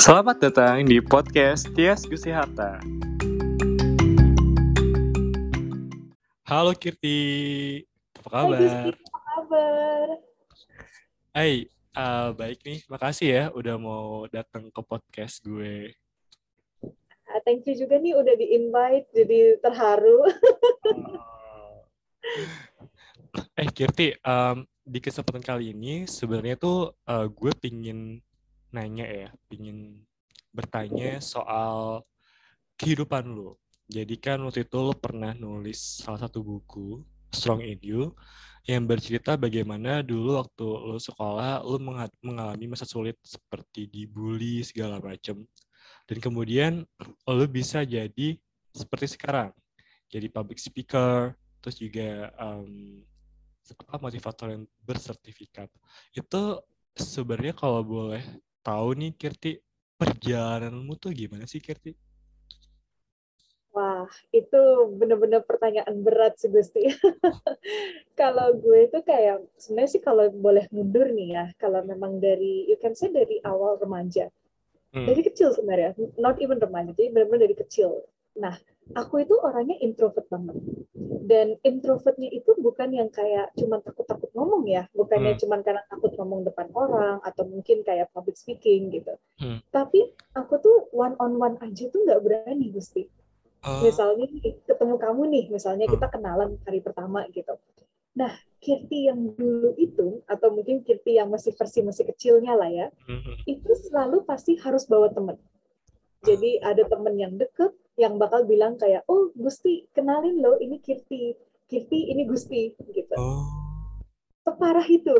Selamat datang di podcast Tias Gusti Harta. Halo Kirti, apa kabar? Hai Gusti, apa kabar? Hai, uh, baik nih, makasih ya udah mau datang ke podcast gue. Uh, thank you juga nih udah di-invite, jadi terharu. eh Kirti, um, di kesempatan kali ini sebenarnya tuh uh, gue pingin nanya ya, pingin bertanya soal kehidupan lo. Jadi kan waktu itu lo pernah nulis salah satu buku, Strong in You, yang bercerita bagaimana dulu waktu lo sekolah, lo mengalami masa sulit seperti dibully segala macam. Dan kemudian lo bisa jadi seperti sekarang, jadi public speaker, terus juga um, motivator yang bersertifikat. Itu sebenarnya kalau boleh tahu nih Kirti, perjalananmu tuh gimana sih Kirti? Wah, itu bener-bener pertanyaan berat sih Gusti. kalau gue itu kayak, sebenarnya sih kalau boleh mundur nih ya, kalau memang dari, you can say dari awal remaja. Hmm. Dari kecil sebenarnya, not even remaja, jadi benar-benar dari kecil. Nah, aku itu orangnya introvert banget. Dan introvertnya itu bukan yang kayak cuma takut-takut ngomong ya, bukannya hmm. cuma karena takut ngomong depan orang atau mungkin kayak public speaking gitu. Hmm. Tapi aku tuh one on one aja tuh nggak berani Gusti. Uh. Misalnya ketemu kamu nih, misalnya hmm. kita kenalan hari pertama gitu. Nah, Kirti yang dulu itu, atau mungkin Kirti yang masih versi masih kecilnya lah ya, hmm. itu selalu pasti harus bawa teman. Jadi ada teman yang deket, yang bakal bilang kayak, oh Gusti, kenalin lo, ini Kirti. Kirti, ini Gusti. gitu. Oh. Separah itu.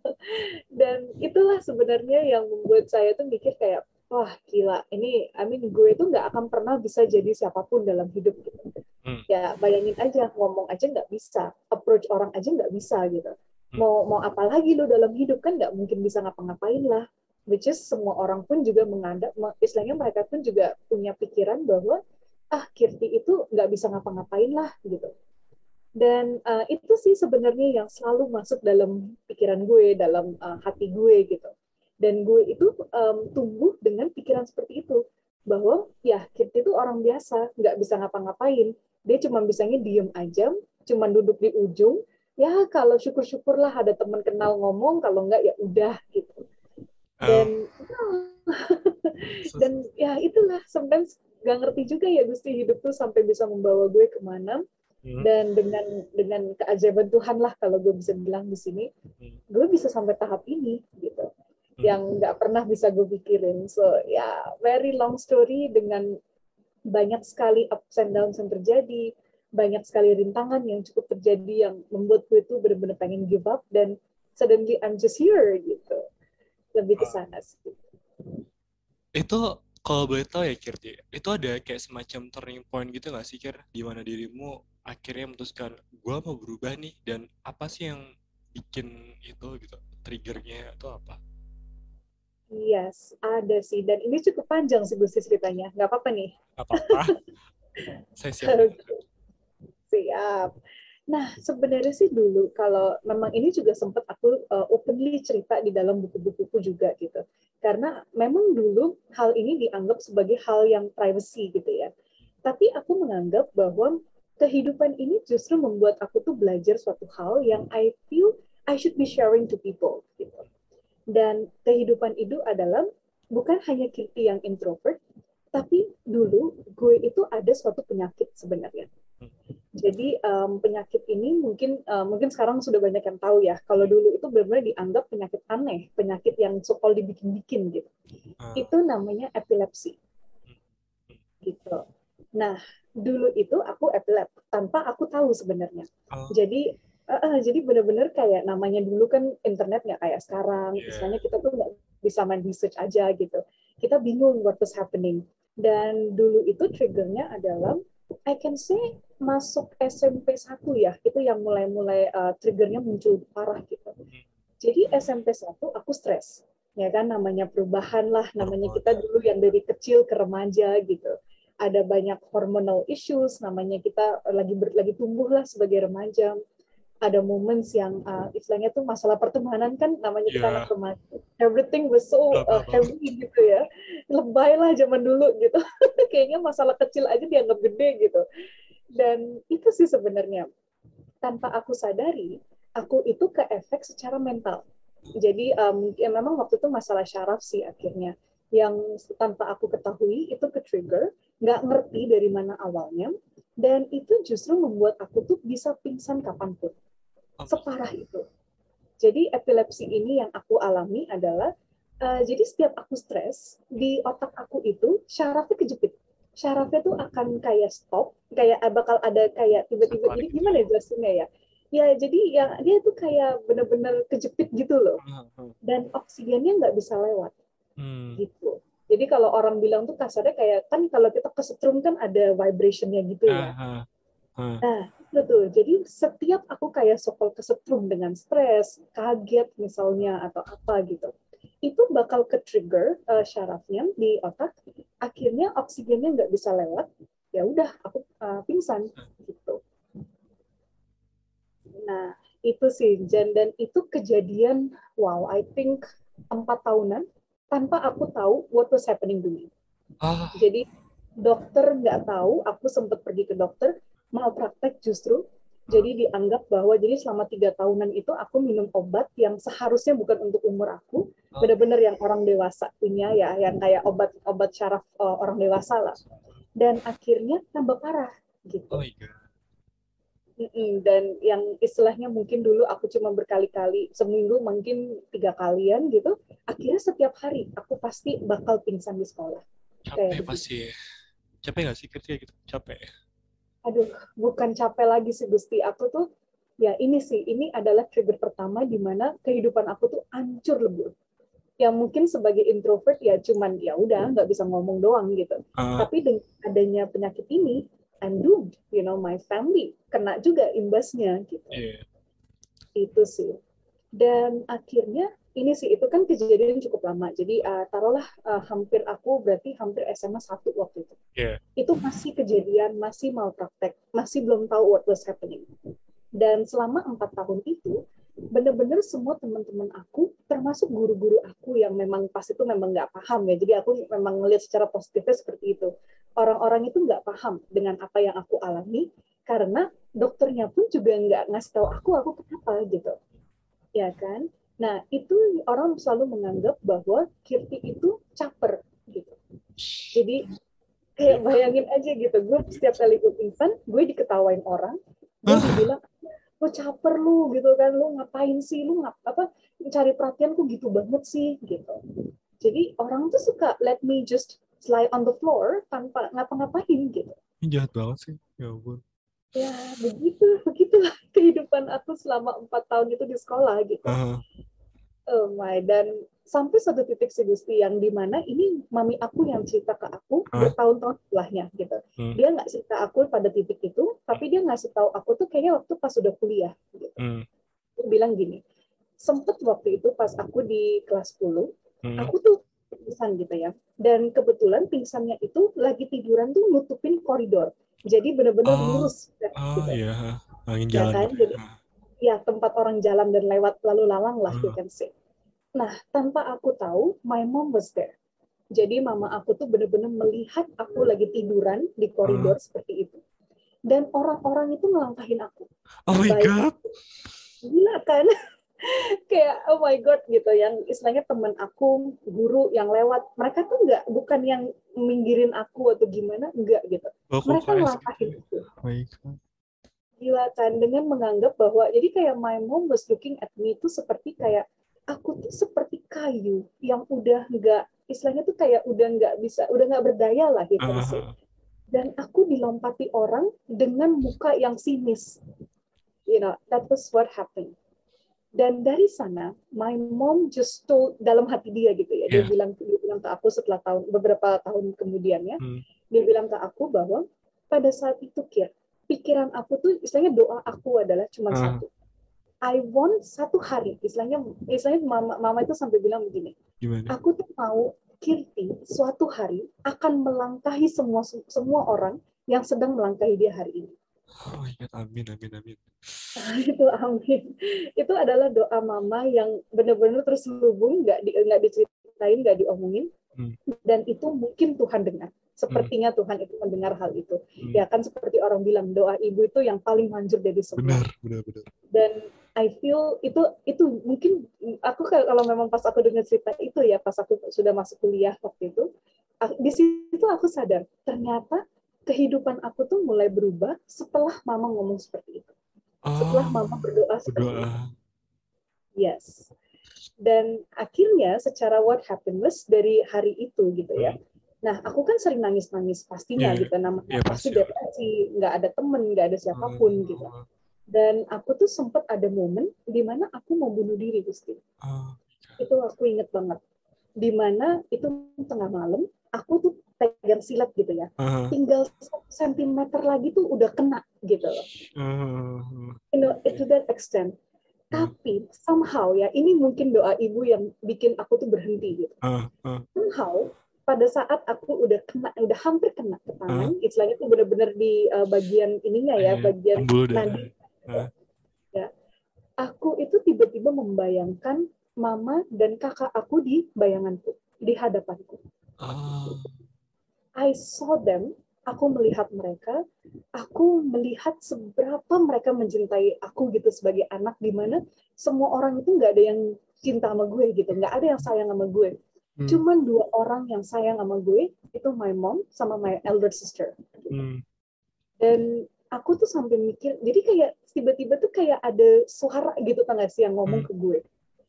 Dan itulah sebenarnya yang membuat saya tuh mikir kayak, wah gila ini I mean gue itu nggak akan pernah bisa jadi siapa pun dalam hidup gitu hmm. ya bayangin aja ngomong aja nggak bisa approach orang aja nggak bisa gitu hmm. mau mau apa lagi lo dalam hidup kan nggak mungkin bisa ngapa-ngapain lah which is semua orang pun juga menganggap istilahnya mereka pun juga punya pikiran bahwa ah Kirti itu nggak bisa ngapa-ngapain lah gitu. Dan uh, itu sih sebenarnya yang selalu masuk dalam pikiran gue dalam uh, hati gue gitu. Dan gue itu um, tumbuh dengan pikiran seperti itu. Bahwa ya Kirti itu orang biasa nggak bisa ngapa-ngapain. Dia cuma bisanya diem aja cuma duduk di ujung. Ya kalau syukur-syukurlah ada teman kenal ngomong kalau nggak ya udah gitu dan um. dan ya itulah sometimes nggak ngerti juga ya Gusti hidup tuh sampai bisa membawa gue ke mana hmm. dan dengan dengan keajaiban Tuhan lah kalau gue bisa bilang di sini hmm. gue bisa sampai tahap ini gitu yang nggak pernah bisa gue pikirin. So ya yeah, very long story dengan banyak sekali ups and downs yang terjadi, banyak sekali rintangan yang cukup terjadi yang membuat gue tuh benar-benar pengen give up dan suddenly I'm just here gitu. Lebih ke sana sih. Itu kalau boleh tahu ya Kirti, itu ada kayak semacam turning point gitu nggak sih Kir? Di mana dirimu akhirnya memutuskan gue mau berubah nih dan apa sih yang bikin itu gitu triggernya atau apa? Yes, ada sih. Dan ini cukup panjang sih Gusti ceritanya. Nggak apa-apa nih. Nggak apa-apa. Saya siap. siap. Nah, sebenarnya sih dulu kalau memang ini juga sempat aku uh, openly cerita di dalam buku-bukuku juga gitu. Karena memang dulu hal ini dianggap sebagai hal yang privacy gitu ya. Tapi aku menganggap bahwa kehidupan ini justru membuat aku tuh belajar suatu hal yang I feel I should be sharing to people gitu dan kehidupan itu adalah bukan hanya Kirti yang introvert, tapi dulu gue itu ada suatu penyakit sebenarnya. Jadi um, penyakit ini mungkin uh, mungkin sekarang sudah banyak yang tahu ya. Kalau dulu itu benar-benar dianggap penyakit aneh, penyakit yang sokol dibikin-bikin gitu. Uh. Itu namanya epilepsi. Gitu. Nah, dulu itu aku epilep tanpa aku tahu sebenarnya. Uh. Jadi Uh, jadi benar-benar kayak namanya dulu kan internet nggak kayak sekarang. Yeah. Misalnya kita tuh nggak bisa main research aja gitu. Kita bingung what was happening. Dan dulu itu triggernya adalah I can say masuk SMP 1 ya, itu yang mulai-mulai uh, triggernya muncul parah gitu. Jadi SMP 1 aku stres. Ya kan namanya perubahan lah, namanya kita dulu yang dari kecil ke remaja gitu. Ada banyak hormonal issues, namanya kita lagi ber, lagi tumbuh lah sebagai remaja ada moments yang uh, istilahnya tuh masalah pertemanan kan namanya kita Yeah. anak remaja. Everything was so uh, heavy gitu ya. Lebay lah zaman dulu gitu. Kayaknya masalah kecil aja dianggap gede gitu. Dan itu sih sebenarnya tanpa aku sadari, aku itu ke efek secara mental. Jadi um, ya memang waktu itu masalah syaraf sih akhirnya yang tanpa aku ketahui itu ke trigger, nggak ngerti dari mana awalnya, dan itu justru membuat aku tuh bisa pingsan kapan pun separah itu. Jadi epilepsi ini yang aku alami adalah uh, jadi setiap aku stres di otak aku itu syarafnya kejepit. Syarafnya tuh akan kayak stop, kayak bakal ada kayak tiba-tiba ini gimana ya jelasinnya ya? Ya jadi yang dia tuh kayak bener-bener kejepit gitu loh. Dan oksigennya nggak bisa lewat Hmm. gitu. Jadi kalau orang bilang tuh kasarnya kayak kan kalau kita kesetrum kan ada vibrationnya gitu ya. Ah, ah, ah. Nah, tuh. Jadi setiap aku kayak sokol kesetrum dengan stres, kaget misalnya atau apa gitu, itu bakal ke trigger uh, syarafnya di otak. Akhirnya oksigennya nggak bisa lewat. Ya udah, aku uh, pingsan gitu. Nah, itu sih dan dan itu kejadian wow, I think empat tahunan tanpa aku tahu what was happening to me. Ah, Jadi dokter nggak tahu, aku sempat pergi ke dokter, mau praktek justru. Jadi dianggap bahwa jadi selama tiga tahunan itu aku minum obat yang seharusnya bukan untuk umur aku, Oh. benar-benar yang orang dewasa punya ya, yang kayak obat-obat syaraf uh, orang dewasa lah. Dan akhirnya tambah parah gitu. oh my god. Mm-mm, dan yang istilahnya mungkin dulu aku cuma berkali-kali seminggu mungkin tiga kalian gitu akhirnya setiap hari aku pasti bakal pingsan di sekolah Capek Kayak pasti. Capek gak sih kerja gitu? Capek. Aduh bukan capek lagi sih Gusti. Aku tuh ya ini sih ini adalah trigger pertama di mana kehidupan aku tuh hancur lebur. Yang mungkin sebagai introvert ya cuman ya udah nggak bisa ngomong doang gitu. Ah, tapi dengan adanya penyakit ini I'm doomed you know my family kena juga imbasnya gitu. Iya. itu sih. Dan akhirnya ini sih itu kan kejadian cukup lama. Jadi uh, taruhlah uh, hampir aku berarti hampir SMA satu waktu itu. Iya. itu masih kejadian masih malpraktek masih belum tahu what was happening. Dan selama empat tahun itu benar-benar semua teman-teman aku termasuk guru-guru aku yang memang pas itu memang nggak paham ya. Jadi aku memang ngelihat secara positifnya seperti itu. Orang-orang itu nggak paham dengan apa yang aku alami karena dokternya pun juga nggak ngasih tahu aku aku kenapa gitu. Ya kan nah itu orang selalu menganggap bahwa Kirti itu caper gitu. Jadi kayak bayangin aja gitu gue setiap kali gue pingsan gue diketawain orang gue dibilang lo caper lu gitu kan lu ngapain sih? Lu ngap apa cari perhatian kok gitu banget sih gitu. Jadi orang tuh suka let me just lie on the floor tanpa ngapa-ngapain gitu. Ini jahat banget sih. Ya ampun. ya begitu begitulah kehidupan aku selama empat tahun itu di sekolah gitu. Ah, oh my dan sampai satu titik sih Gusti yang di mana ini mami aku yang cerita ke aku Hah? bertahun-tahun setelahnya gitu Hmm. dia nggak cerita aku pada titik itu tapi dia ngasih tahu aku tuh kayaknya waktu pas sudah kuliah gitu hmm, dia bilang gini sempet waktu itu pas aku di kelas 10 hmm. aku tuh pingsan gitu ya dan kebetulan pingsannya itu lagi tiduran tuh nutupin koridor jadi benar-benar Oh. lurus Oh gitu. iya. Angin Ya jalan. kan? Jadi- Ah, ya tempat orang jalan dan lewat lalu lalang lah you Hmm. can say. Nah, tanpa aku tahu, my mom was there. Jadi mama aku tuh bener-bener melihat aku lagi tiduran di koridor seperti itu. Dan orang-orang itu ngelangkahin aku. Oh my Baik. god. Gila kan? Kayak oh my god gitu yang istilahnya teman aku, guru yang lewat, mereka tuh nggak bukan yang minggirin aku atau gimana, enggak gitu. Oh, Mereka ngelangkahin segitu? aku. Oh my god. Gila kan dengan menganggap bahwa jadi kayak my mom was looking at me itu seperti kayak aku tuh seperti kayu yang udah nggak istilahnya tuh kayak udah nggak bisa udah nggak berdaya lah gitu Ah, sih dan aku dilompati orang dengan muka yang sinis you know that was what happened dan dari sana my mom just told dalam hati dia gitu ya dia Yeah. bilang dia bilang ke aku setelah tahun beberapa tahun kemudiannya Hmm. dia bilang ke aku bahwa pada saat itu Kir pikiran aku tuh istilahnya doa aku adalah cuma Ah. satu I want satu hari istilahnya istilahnya mama mama itu sampai bilang begini Gimana? aku tuh mau Kirti suatu hari akan melangkahi semua semua orang yang sedang melangkahi dia hari ini. Oh my God, amin, amin, amin. itu amin. Itu adalah doa mama yang benar-benar terus hubung, nggak di, nggak diceritain, nggak diomongin, Hmm. dan itu mungkin Tuhan dengar. Sepertinya Tuhan itu mendengar hal itu. Hmm. Ya kan seperti orang bilang doa ibu itu yang paling manjur dari semua. Benar, benar, benar. dan I feel itu itu mungkin aku kalau memang pas aku dengar cerita itu ya pas aku sudah masuk kuliah waktu itu a- di situ aku sadar ternyata kehidupan aku tuh mulai berubah setelah mama ngomong seperti itu setelah Oh, mama berdoa seperti itu berdoa. yes dan akhirnya secara what happened was dari hari itu gitu ya nah aku kan sering nangis nangis pastinya Iya, gitu. Namanya iya, pasti. depresi nggak ada temen nggak ada siapa pun gitu. Dan aku tuh sempat ada momen di mana aku mau bunuh diri Gusti. Oh, itu aku inget banget. Di mana itu tengah malam aku tuh pegang silet gitu ya. Ah, tinggal sentimeter lagi tuh udah kena gitu. Loh ah, you know to that extent. Tapi somehow ya ini mungkin doa ibu yang bikin aku tuh berhenti gitu. Ah, ah, somehow pada saat aku udah kena udah hampir kena ke tangan istilahnya tuh bener-bener di uh, bagian ininya ya Iya, bagian nadi. Ya. Aku itu tiba-tiba membayangkan mama dan kakak aku di bayanganku di hadapanku. Ah, I saw them aku melihat mereka aku melihat seberapa mereka mencintai aku gitu sebagai anak di mana semua orang itu nggak ada yang cinta sama gue gitu nggak ada yang sayang sama gue hmm, cuman dua orang yang sayang sama gue itu my mom sama my elder sister. Hmm, dan aku tuh sampai mikir jadi kayak tiba-tiba tuh kayak ada suara gitu tengah sih yang ngomong Hmm. ke gue.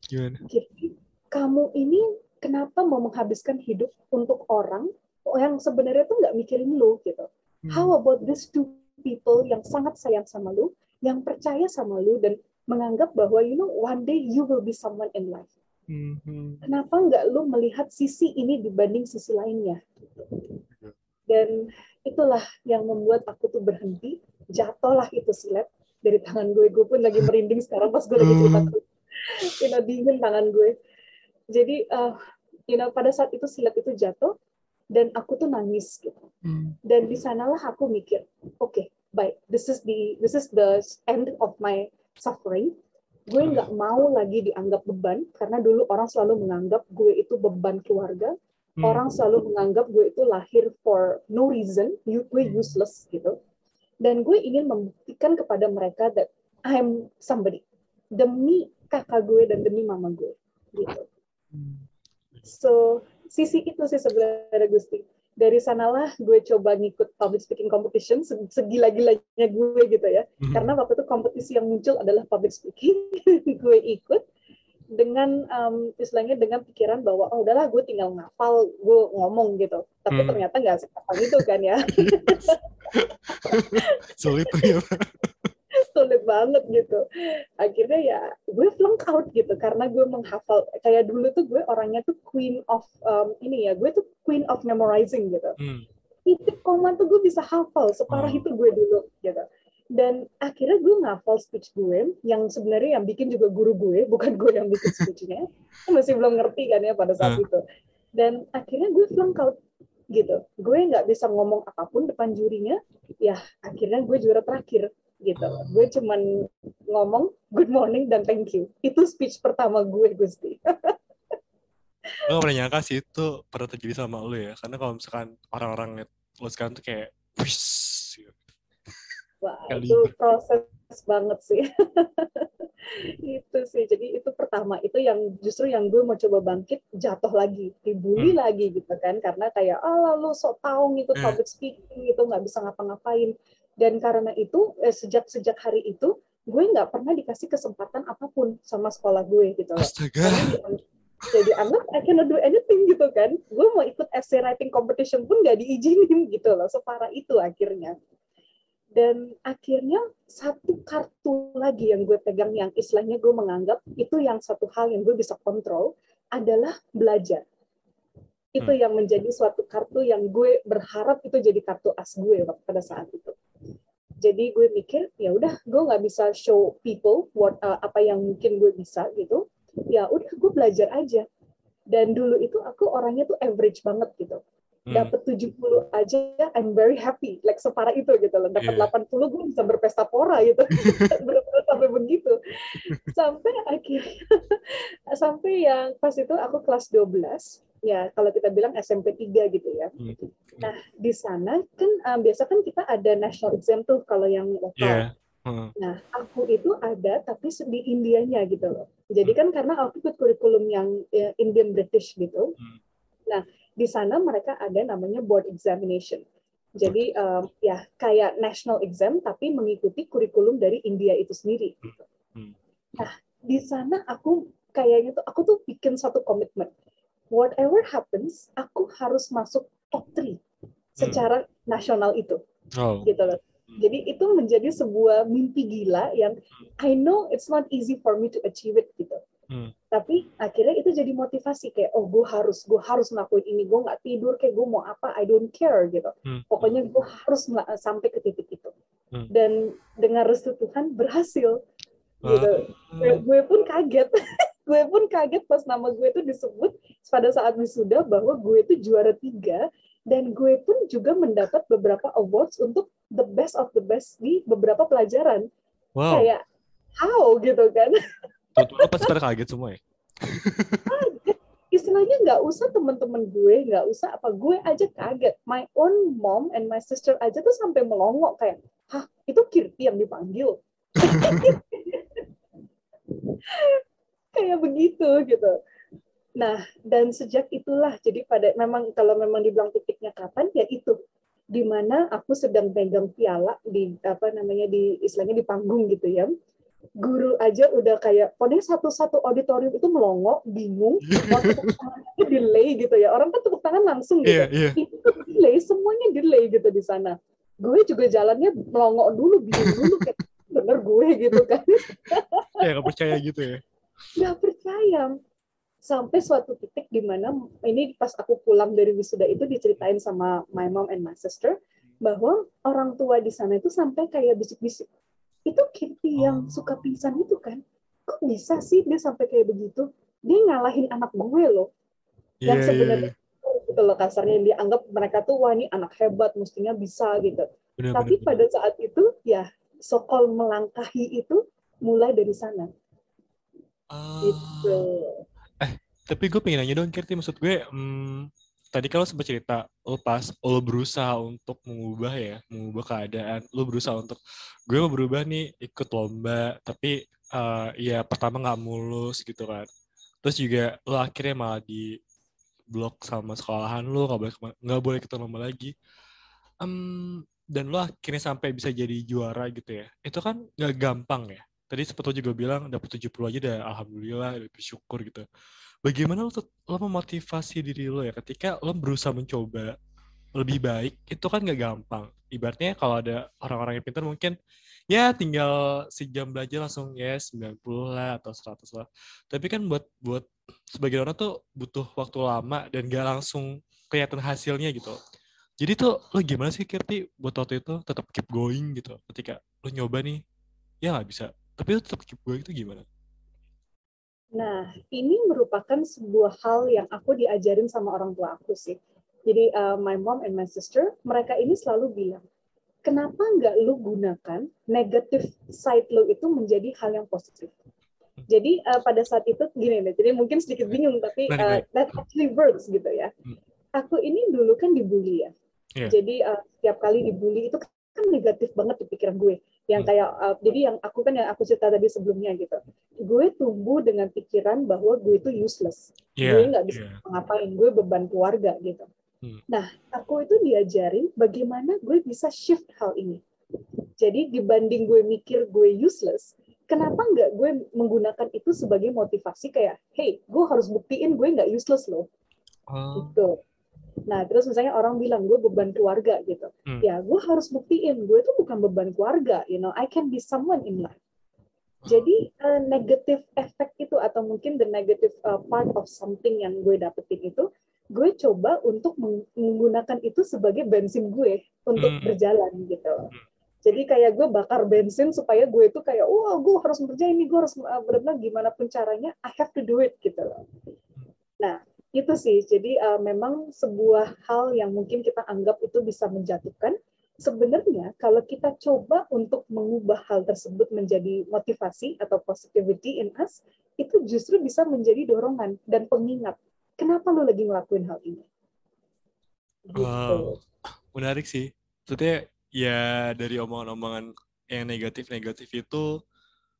Gimana? Kirti, kamu ini kenapa mau menghabiskan hidup untuk orang yang sebenarnya tuh nggak mikirin lu gitu? Hmm, how about these two people yang sangat sayang sama lu yang percaya sama lu dan menganggap bahwa you know one day you will be someone in life hmm, kenapa nggak lu melihat sisi ini dibanding sisi lainnya? Dan itulah yang membuat aku tuh berhenti. Jatuhlah itu silet dari tangan gue. Gue pun lagi merinding sekarang pas gue lagi cerita. Ke you know, dingin tangan gue. Jadi uh, you know pada saat itu silet itu jatuh dan aku tuh nangis gitu. Hmm, dan di sanalah aku mikir oke okay, baik. This is the this is the end of my suffering gue Hmm. nggak mau lagi dianggap beban karena dulu orang selalu menganggap gue itu beban keluarga hmm, orang selalu menganggap gue itu lahir for no reason you gue useless gitu dan gue ingin membuktikan kepada mereka that I'm somebody demi kakak gue dan demi mama gue gitu hmm. So, sisi itu sih sebenarnya Gusti. Dari sanalah gue coba ngikut public speaking competition se- segila-gilanya gue gitu ya. Hmm. Karena waktu itu kompetisi yang muncul adalah public speaking. gue ikut dengan um, istilahnya dengan pikiran bahwa oh udahlah gue tinggal ngafal, gue ngomong gitu. Tapi Hmm. ternyata nggak sekampang itu kan ya. sulit ternyata. sulit banget gitu. Akhirnya ya gue flunk out gitu karena gue menghafal kayak dulu tuh gue orangnya tuh queen of um, ini ya, gue tuh queen of memorizing gitu. Hmm, Titik koma tuh gue bisa hafal separah Oh. itu gue dulu gitu. Dan akhirnya gue ngafal speech gue yang sebenarnya yang bikin juga guru gue, bukan gue yang bikin speechnya. Masih belum ngerti kan ya pada saat Ah. itu. Dan akhirnya gue flunk out gitu. Gue nggak bisa ngomong apa pun depan jurinya. Ya akhirnya gue juara terakhir gitu. Gue cuman ngomong good morning dan thank you. Itu speech pertama gue Gusti. Gue gak pernah nyangka sih itu pernah terjadi sama lu ya. Karena kalau misalkan orang-orang liat lu sekarang tuh kayak, wis, gitu. Wah, Kali itu proses banget sih. itu sih. Jadi itu pertama, itu yang justru yang gue mau coba bangkit, jatuh lagi, dibully Hmm. lagi gitu kan. Karena kayak, ah lu sok tahu ngikut Eh. public speaking itu nggak bisa ngapa-ngapain. Dan karena itu, eh, sejak sejak hari itu, gue nggak pernah dikasih kesempatan apa pun sama sekolah gue gitu loh. Astaga. Karena jadi anak I cannot do anything gitu kan. Gue mau ikut essay writing competition pun nggak diizinin gitu loh. Separah itu akhirnya. Dan akhirnya satu kartu lagi yang gue pegang yang istilahnya gue menganggap itu yang satu hal yang gue bisa kontrol adalah belajar. Itu yang menjadi suatu kartu yang gue berharap itu jadi kartu as gue waktu pada saat itu. Jadi gue mikir ya udah gue nggak bisa show people what uh, apa yang mungkin gue bisa gitu. Ya udah gue belajar aja. Dan dulu itu aku orangnya tuh average banget gitu. hmm. dapat 70 aja I'm very happy like separah itu gitu loh dapat yeah. 80 gue bisa berpesta pora gitu sampai begitu sampai akhirnya sampai yang pas itu aku kelas 12 ya kalau kita bilang SMP 3 gitu ya. Hmm. Nah, di sana kan um, biasa kan kita ada national exam tuh kalau yang lokal. Yeah. Hmm. Nah, aku itu ada tapi di Indianya gitu loh. Jadi kan karena aku ikut kurikulum yang ya, Indian British gitu. Hmm. Nah, di sana mereka ada namanya board examination. Jadi um, ya kayak national exam tapi mengikuti kurikulum dari India itu sendiri. Gitu. Nah, di sana aku kayaknya tuh aku tuh bikin satu komitmen whatever happens, aku harus masuk top 3 secara hmm. nasional itu. Oh. Gitu loh. Jadi itu menjadi sebuah mimpi gila yang I know it's not easy for me to achieve it gitu. Hmm. Tapi akhirnya itu jadi motivasi kayak oh gue harus gue harus ngelakuin ini gue nggak tidur kayak gue mau apa I don't care gitu. Hmm. Pokoknya gue harus sampai ke titik itu. Hmm. Dan dengan restu Tuhan berhasil gitu. Uh. Gue pun kaget. gue pun kaget pas nama gue itu disebut pada saat wisuda bahwa gue itu juara tiga dan gue pun juga mendapat beberapa awards untuk the best of the best di beberapa pelajaran. Wow. Kayak how gitu kan? Tuh, lo pasti pada kaget semua ya? Istilahnya nggak usah teman-teman gue, nggak usah apa gue aja kaget. My own mom and my sister aja tuh sampai melongok kayak, hah itu Kirti yang dipanggil? kayak begitu gitu. Nah, dan sejak itulah jadi pada memang kalau memang dibilang titiknya kapan ya itu di mana aku sedang pegang piala di apa namanya di istilahnya di panggung gitu ya. Guru aja udah kayak pokoknya satu-satu auditorium itu melongo, bingung, itu delay gitu ya. Orang kan tepuk tangan langsung gitu. Yeah, yeah. Itu delay, semuanya delay gitu di sana. Gue juga jalannya melongo dulu, bingung dulu kayak bener gue gitu kan. ya gak percaya gitu ya nggak percaya sampai suatu titik di mana ini pas aku pulang dari wisuda itu diceritain sama my mom and my sister bahwa orang tua di sana itu sampai kayak bisik-bisik. Itu Kitty yang oh. suka pingsan itu kan? Kok bisa sih dia sampai kayak begitu? Dia ngalahin anak gue loh. Yang yeah, sebenarnya yeah. gitu loh kasarnya yang dianggap mereka tuh wah ini anak hebat mestinya bisa gitu. Bener, tapi bener, pada saat itu ya sokol melangkahi itu mulai dari sana. Uh, gitu. Tapi gue pengen nanya dong, Kirti. Maksud gue, hmm, tadi kalau sempat cerita, lo pas lo berusaha untuk mengubah ya, mengubah keadaan. Lo berusaha untuk, gue mau berubah nih, ikut lomba. Tapi uh, ya pertama nggak mulus gitu kan. Terus juga lo akhirnya malah di blok sama sekolahan lo, nggak boleh nggak boleh ikut lomba lagi. Um, dan lo akhirnya sampai bisa jadi juara gitu ya. Itu kan nggak gampang ya tadi seperti juga bilang dapat 70 aja udah alhamdulillah bersyukur gitu. Bagaimana lo, lo memotivasi diri lo ya ketika lo berusaha mencoba lebih baik itu kan gak gampang. Ibaratnya kalau ada orang-orang yang pintar mungkin ya tinggal sejam belajar langsung ya 90 lah atau 100 lah. Tapi kan buat buat sebagian orang tuh butuh waktu lama dan gak langsung kelihatan hasilnya gitu. Jadi tuh lo gimana sih Kirti buat waktu itu tetap keep going gitu ketika lo nyoba nih ya nggak bisa tapi itu tetap keep going itu gimana? Nah, ini merupakan sebuah hal yang aku diajarin sama orang tua aku sih. Jadi uh, my mom and my sister, mereka ini selalu bilang, kenapa nggak lu gunakan negatif side lu itu menjadi hal yang positif? Jadi uh, pada saat itu gini nih, jadi mungkin sedikit bingung tapi uh, that actually works gitu ya. Hmm. Aku ini dulu kan dibully ya. Yeah. Jadi uh, setiap kali dibully itu kan negatif banget di pikiran gue yang hmm. kayak uh, jadi yang aku kan yang aku cerita tadi sebelumnya gitu gue tumbuh dengan pikiran bahwa gue itu useless yeah, gue nggak bisa yeah. ngapain gue beban keluarga gitu hmm. nah aku itu diajarin bagaimana gue bisa shift hal ini jadi dibanding gue mikir gue useless kenapa nggak gue menggunakan itu sebagai motivasi kayak hey gue harus buktiin gue nggak useless loh oh. gitu Nah, terus misalnya orang bilang gue beban keluarga gitu. Hmm. Ya, gue harus buktiin gue itu bukan beban keluarga, you know, I can be someone in life. Jadi uh, negative effect itu atau mungkin the negative uh, part of something yang gue dapetin itu, gue coba untuk menggunakan itu sebagai bensin gue untuk hmm. berjalan gitu. Hmm. Jadi kayak gue bakar bensin supaya gue itu kayak, wah gue harus kerja ini, gue harus uh, benar-benar gimana pun caranya, I have to do it gitu loh. Nah, itu sih. Jadi uh, memang sebuah hal yang mungkin kita anggap itu bisa menjatuhkan sebenarnya kalau kita coba untuk mengubah hal tersebut menjadi motivasi atau positivity in us itu justru bisa menjadi dorongan dan pengingat kenapa lo lagi ngelakuin hal ini. Gitu. wow. Menarik sih. Maksudnya ya dari omongan-omongan yang negatif-negatif itu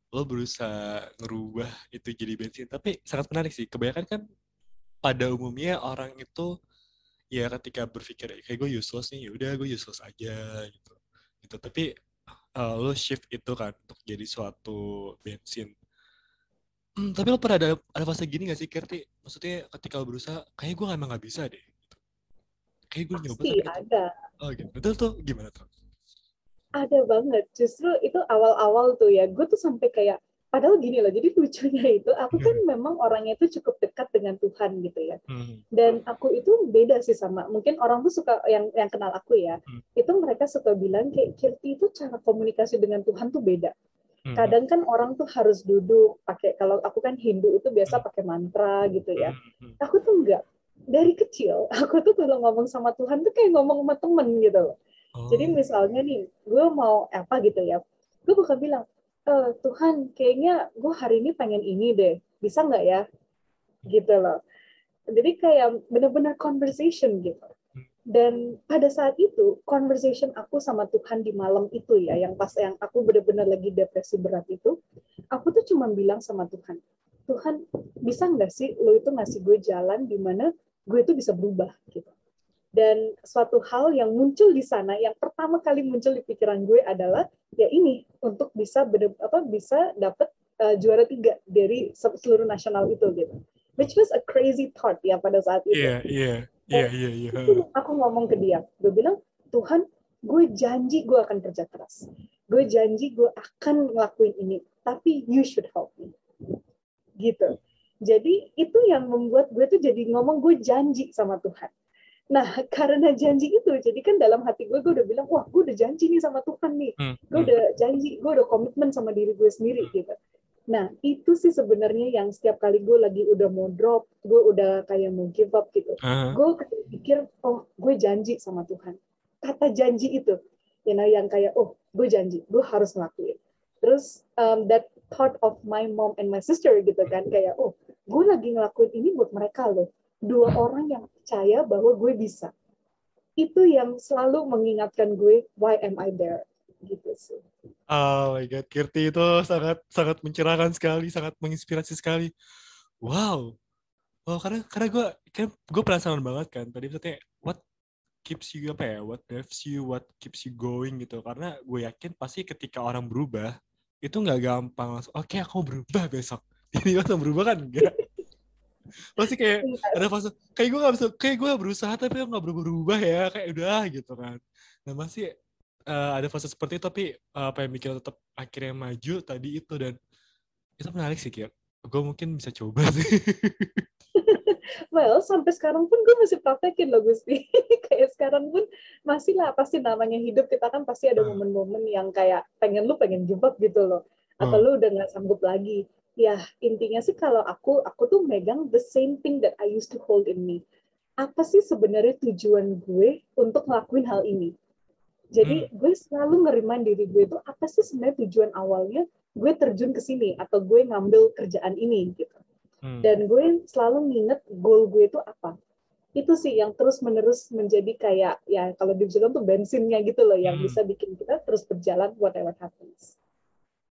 lo berusaha ngerubah itu jadi bensin. Tapi sangat menarik sih. Kebanyakan kan pada umumnya orang itu ya ketika berpikir kayak gue useless nih ya udah gue useless aja gitu. Gitu tapi uh, lo shift itu kan untuk jadi suatu bensin. Hmm, tapi lo pernah ada ada fase gini gak sih Kerti? Maksudnya ketika lo berusaha kayak gue emang gak bisa deh gitu. kayak gue nyoba tapi gitu. ada. Oh gitu. Betul tuh gimana tuh? Ada banget. Justru itu awal-awal tuh ya gue tuh sampai kayak padahal gini loh jadi lucunya itu aku kan hmm. memang orangnya itu cukup dekat dengan Tuhan gitu ya hmm. dan aku itu beda sih sama mungkin orang tuh suka yang yang kenal aku ya hmm. itu mereka suka bilang kayak Kirti itu cara komunikasi dengan Tuhan tuh beda kadang kan orang tuh harus duduk pakai kalau aku kan Hindu itu biasa pakai mantra gitu ya aku tuh enggak dari kecil aku tuh kalau ngomong sama Tuhan tuh kayak ngomong sama temen gitu loh jadi oh. misalnya nih gue mau apa gitu ya gue bukan bilang uh, Tuhan kayaknya gue hari ini pengen ini deh. Bisa nggak ya? Gitu loh. Jadi kayak bener-bener conversation gitu. Dan pada saat itu conversation aku sama Tuhan di malam itu ya yang pas yang aku bener-bener lagi depresi berat itu aku tuh cuma bilang sama Tuhan Tuhan bisa nggak sih lo itu ngasih gue jalan di mana gue itu bisa berubah? Gitu dan suatu hal yang muncul di sana yang pertama kali muncul di pikiran gue adalah ya ini untuk bisa bener, apa bisa dapat uh, juara tiga dari seluruh nasional itu gitu. Which was a crazy thought ya pada saat itu. Iya iya iya iya iya. aku ngomong ke dia. Gue bilang Tuhan gue janji gue akan kerja keras. Gue janji gue akan ngelakuin ini tapi you should help me. Gitu. Jadi itu yang membuat gue tuh jadi ngomong gue janji sama Tuhan Nah, karena janji itu, jadi kan dalam hati gue, gue udah bilang, wah, gue udah janji nih sama Tuhan nih. Hmm. Gue udah janji, gue udah komitmen sama diri gue sendiri, hmm. gitu. Nah, itu sih sebenarnya yang setiap kali gue lagi udah mau drop, gue udah kayak mau give up gitu. Uh-huh. Gue pikir, oh, gue janji sama Tuhan. Kata janji itu, you know, yang kayak, oh, gue janji, gue harus ngelakuin. Terus, um, that thought of my mom and my sister gitu kan, kayak, oh, gue lagi ngelakuin ini buat mereka loh dua orang yang percaya bahwa gue bisa. Itu yang selalu mengingatkan gue, why am I there? Gitu sih. Oh my God, Kirti itu sangat sangat mencerahkan sekali, sangat menginspirasi sekali. Wow. Oh, karena karena gue kan gue penasaran banget kan tadi maksudnya what keeps you apa ya what drives you what keeps you going gitu karena gue yakin pasti ketika orang berubah itu nggak gampang oke okay, aku berubah besok ini langsung berubah kan enggak pasti kayak iya. ada fase kayak gue gak bisa kayak gue berusaha tapi nggak berubah berubah ya kayak udah gitu kan nah masih uh, ada fase seperti itu tapi uh, apa yang bikin tetap akhirnya maju tadi itu dan itu menarik sih kayak gue mungkin bisa coba sih well sampai sekarang pun gue masih praktekin loh Gusti kayak sekarang pun masih lah pasti namanya hidup kita kan pasti ada hmm. momen-momen yang kayak pengen lu pengen give gitu loh atau hmm. lu udah nggak sanggup lagi ya intinya sih kalau aku aku tuh megang the same thing that I used to hold in me apa sih sebenarnya tujuan gue untuk ngelakuin hal ini jadi hmm. gue selalu ngerimain diri gue itu apa sih sebenarnya tujuan awalnya gue terjun ke sini atau gue ngambil kerjaan ini gitu hmm. dan gue selalu nginget goal gue itu apa itu sih yang terus menerus menjadi kayak ya kalau dibilang tuh bensinnya gitu loh yang hmm. bisa bikin kita terus berjalan whatever happens.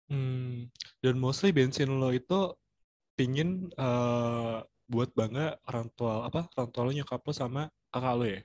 Hmm, dan mostly bensin lo itu pingin uh, buat bangga orang tua apa orang tua lo nyokap lo sama kakak lo ya?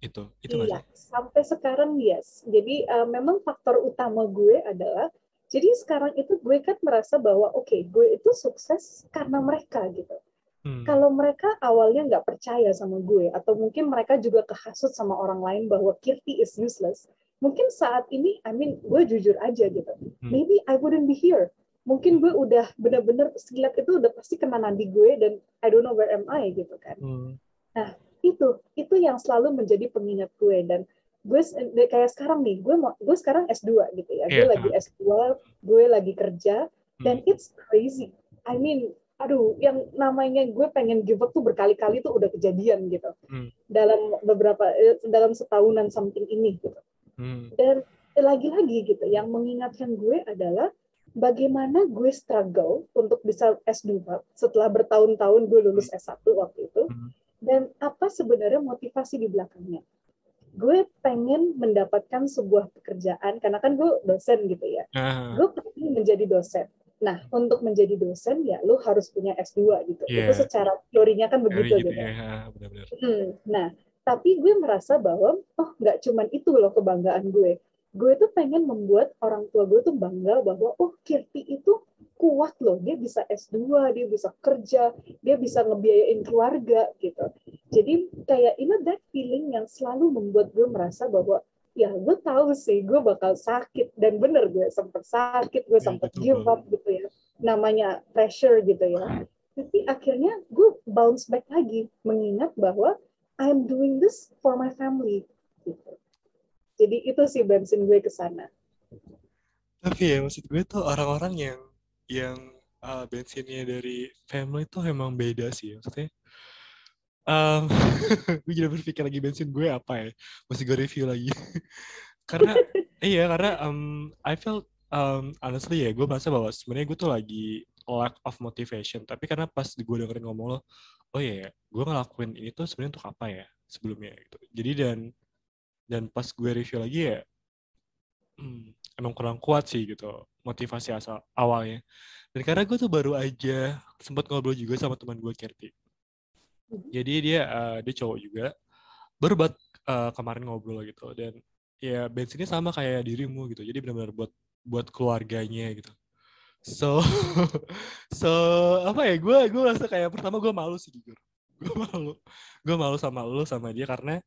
Itu itu iya sampai sekarang yes. Jadi uh, memang faktor utama gue adalah jadi sekarang itu gue kan merasa bahwa oke okay, gue itu sukses karena mereka gitu. Hmm. kalau mereka awalnya nggak percaya sama gue atau mungkin mereka juga kehasut sama orang lain bahwa Kirti is useless mungkin saat ini I mean gue jujur aja gitu. Hmm. maybe I wouldn't be here mungkin gue udah bener-bener sekilat itu udah pasti kena nadi gue dan I don't know where am I gitu kan hmm. nah itu itu yang selalu menjadi pengingat gue dan gue kayak sekarang nih gue mau gue sekarang S2 gitu ya yeah. gue lagi S2 gue lagi kerja dan hmm. it's crazy I mean aduh yang namanya gue pengen give up tuh berkali-kali tuh udah kejadian gitu Hmm. dalam beberapa eh, dalam setahunan something ini gitu Hmm. dan lagi-lagi gitu yang mengingatkan gue adalah bagaimana gue struggle untuk bisa S2 setelah bertahun-tahun gue lulus S1 waktu itu Hmm. dan apa sebenarnya motivasi di belakangnya gue pengen mendapatkan sebuah pekerjaan karena kan gue dosen gitu ya Ah, gue pengen menjadi dosen nah untuk menjadi dosen ya lu harus punya S2 gitu Iya. itu secara teorinya kan begitu gitu gitu ya, Ah, benar-benar. Hmm, Nah, tapi gue merasa bahwa oh nggak cuman itu loh kebanggaan gue. Gue tuh pengen membuat orang tua gue tuh bangga bahwa oh Kirti itu kuat loh, dia bisa S2, dia bisa kerja, dia bisa ngebiayain keluarga gitu. Jadi kayak you know that feeling yang selalu membuat gue merasa bahwa ya gue tahu sih gue bakal sakit dan bener gue sempet sakit, gue Ya, sempet give up gitu ya. Namanya pressure gitu ya. Tapi akhirnya gue bounce back lagi mengingat bahwa I'm doing this for my family. Gitu. Jadi itu sih bensin gue ke sana. Tapi ya maksud gue tuh orang-orang yang yang uh, bensinnya dari family tuh emang beda sih maksudnya. Um, gue jadi berpikir lagi bensin gue apa ya? Mesti gue review lagi. karena iya karena um, I felt um, honestly ya gue merasa bahwa sebenarnya gue tuh lagi lack of motivation. Tapi karena pas gue dengerin ngomong lo, oh iya, ya, gue ngelakuin ini tuh sebenarnya untuk apa ya sebelumnya gitu. Jadi dan dan pas gue review lagi ya, hmm, emang kurang kuat sih gitu motivasi asal awalnya. Dan karena gue tuh baru aja sempat ngobrol juga sama teman gue Kerti. Jadi dia uh, dia cowok juga, baru buat uh, kemarin ngobrol gitu dan ya bensinnya sama kayak dirimu gitu. Jadi benar-benar buat buat keluarganya gitu. So so apa ya gue gue rasa kayak pertama gue malu sih jujur. Gue malu. Gue malu sama lo sama dia karena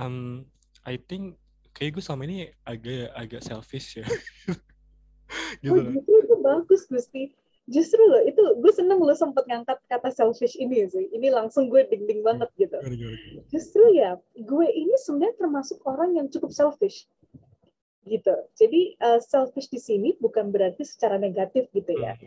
um, I think kayak gue sama ini agak agak selfish ya. gitu. Oh justru itu bagus Gusti. Justru loh itu gue seneng lo sempet ngangkat kata selfish ini sih. Ini langsung gue ding-ding banget gitu. Gimana, gimana? Justru ya gue ini sebenarnya termasuk orang yang cukup selfish gitu. Jadi uh, selfish di sini bukan berarti secara negatif gitu ya.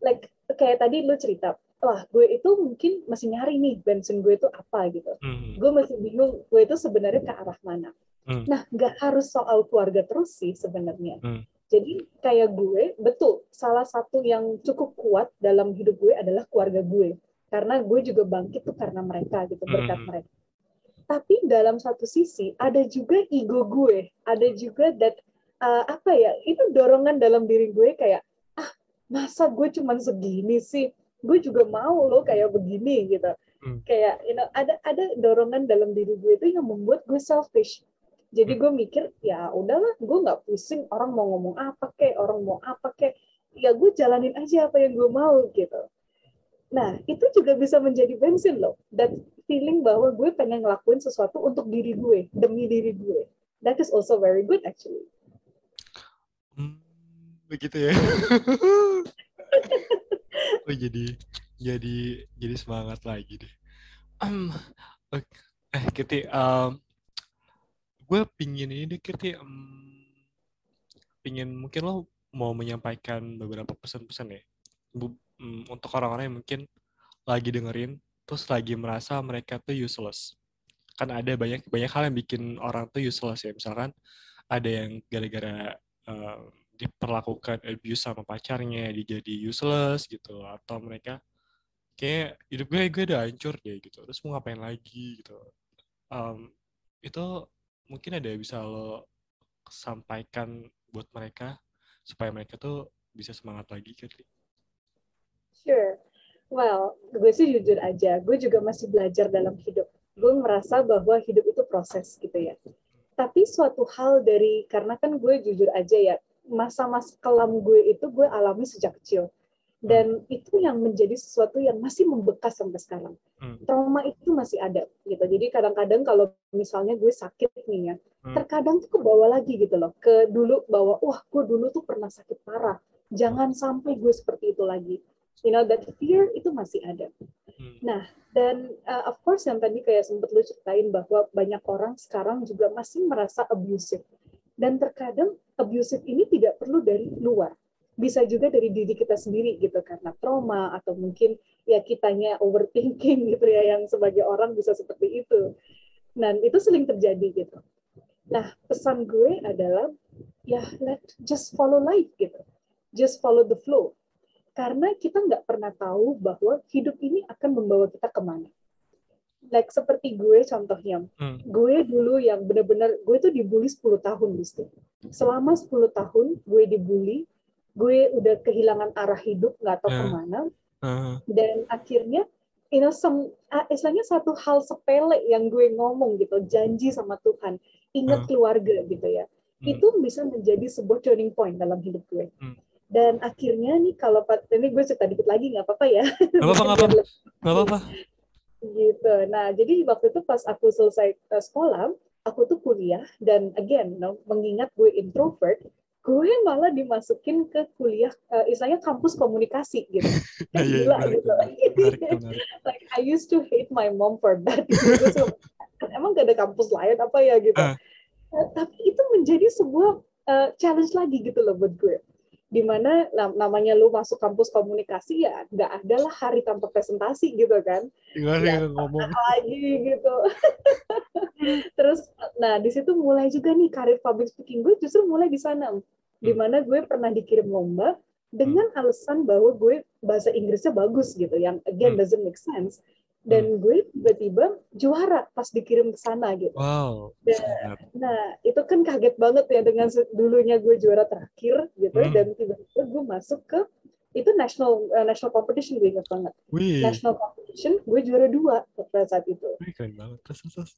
Like kayak tadi lo cerita, wah gue itu mungkin masih nyari nih bensin gue itu apa gitu. Hmm. Gue masih bingung gue itu sebenarnya ke arah mana. Hmm. Nah, nggak harus soal keluarga terus sih sebenarnya. Hmm. Jadi kayak gue, betul, salah satu yang cukup kuat dalam hidup gue adalah keluarga gue. Karena gue juga bangkit tuh karena mereka gitu, berkat Hmm. mereka. Tapi dalam satu sisi ada juga ego gue, ada juga that uh, apa ya, itu dorongan dalam diri gue kayak ah masa gue cuman segini sih, gue juga mau loh kayak begini gitu. Hmm. Kayak you know ada ada dorongan dalam diri gue itu yang membuat gue selfish. Jadi gue mikir ya udahlah, gue nggak pusing orang mau ngomong apa kek, orang mau apa kek, ya gue jalanin aja apa yang gue mau gitu. Nah, itu juga bisa menjadi bensin loh. Dan feeling bahwa gue pengen ngelakuin sesuatu untuk diri gue, demi diri gue. That is also very good actually. Hmm, begitu ya. oh jadi jadi jadi semangat lagi deh. Em, oke. eh Kirti, em, gue pingin ini deh Kirti, em, pingin mungkin lo mau menyampaikan beberapa pesan-pesan ya Bu- em, untuk orang-orang yang mungkin lagi dengerin terus lagi merasa mereka tuh useless. Kan ada banyak banyak hal yang bikin orang tuh useless ya. Misalkan ada yang gara-gara diperlakukan abuse sama pacarnya, dia jadi useless gitu, atau mereka kayak hidup gue gue udah hancur deh gitu, terus mau ngapain lagi gitu. Em, itu mungkin ada yang bisa lo sampaikan buat mereka supaya mereka tuh bisa semangat lagi gitu. Sure. Well, gue sih jujur aja, gue juga masih belajar dalam hidup. Gue merasa bahwa hidup itu proses gitu ya. Tapi suatu hal dari, karena kan gue jujur aja ya, masa-masa kelam gue itu gue alami sejak kecil. Dan itu yang menjadi sesuatu yang masih membekas sampai sekarang. Hmm. Trauma itu masih ada gitu. Jadi kadang-kadang kalau misalnya gue sakit nih ya, Hmm. terkadang tuh ke bawah lagi gitu loh. Ke dulu bahwa, wah gue dulu tuh pernah sakit parah. Jangan sampai gue seperti itu lagi you know that fear itu masih ada. Hmm. Nah, dan uh, of course yang tadi kayak sempat lu ceritain bahwa banyak orang sekarang juga masih merasa abusive. Dan terkadang abusive ini tidak perlu dari luar. bisa juga dari diri kita sendiri gitu karena trauma atau mungkin ya kitanya overthinking gitu ya yang sebagai orang bisa seperti itu dan itu sering terjadi gitu nah pesan gue adalah ya let just follow life gitu just follow the flow karena kita nggak pernah tahu bahwa hidup ini akan membawa kita ke mana. Like seperti gue contohnya, hmm. gue dulu yang benar-benar gue tuh dibully 10 tahun Gusti. Selama 10 tahun gue dibully, gue udah kehilangan arah hidup nggak tahu uh. ke mana. Uh. Dan akhirnya you know, some, uh, istilahnya satu hal sepele yang gue ngomong gitu, janji sama Tuhan, ingat uh. keluarga gitu ya, hmm. itu bisa menjadi sebuah turning point dalam hidup gue. Hmm dan akhirnya nih kalau ini gue cerita dikit lagi nggak apa-apa ya apa-apa nggak apa-apa gitu. Nah jadi waktu itu pas aku selesai uh, sekolah aku tuh kuliah dan again no, mengingat gue introvert gue malah dimasukin ke kuliah uh, istilahnya kampus komunikasi gitu. Kan gila yeah, gitu. like I used to hate my mom for that. Gitu. emang gak ada kampus lain apa ya gitu. Uh. Uh, tapi itu menjadi sebuah uh, challenge lagi gitu loh buat gue di mana namanya lu masuk kampus komunikasi ya nggak ada lah hari tanpa presentasi gitu kan. Gimana ya, ngomong? lagi gitu. Terus nah di situ mulai juga nih karir public speaking gue justru mulai di sana di mana gue pernah dikirim lomba dengan hmm. alasan bahwa gue bahasa Inggrisnya bagus gitu yang again hmm. doesn't make sense dan hmm. gue tiba-tiba juara pas dikirim ke sana gitu. Wow. Dan, nah itu kan kaget banget ya dengan dulunya gue juara terakhir gitu hmm. dan tiba-tiba gue masuk ke itu national uh, national competition gue ingat banget. Wih. National competition gue juara dua pada saat itu. Wih, keren banget. Terus, terus.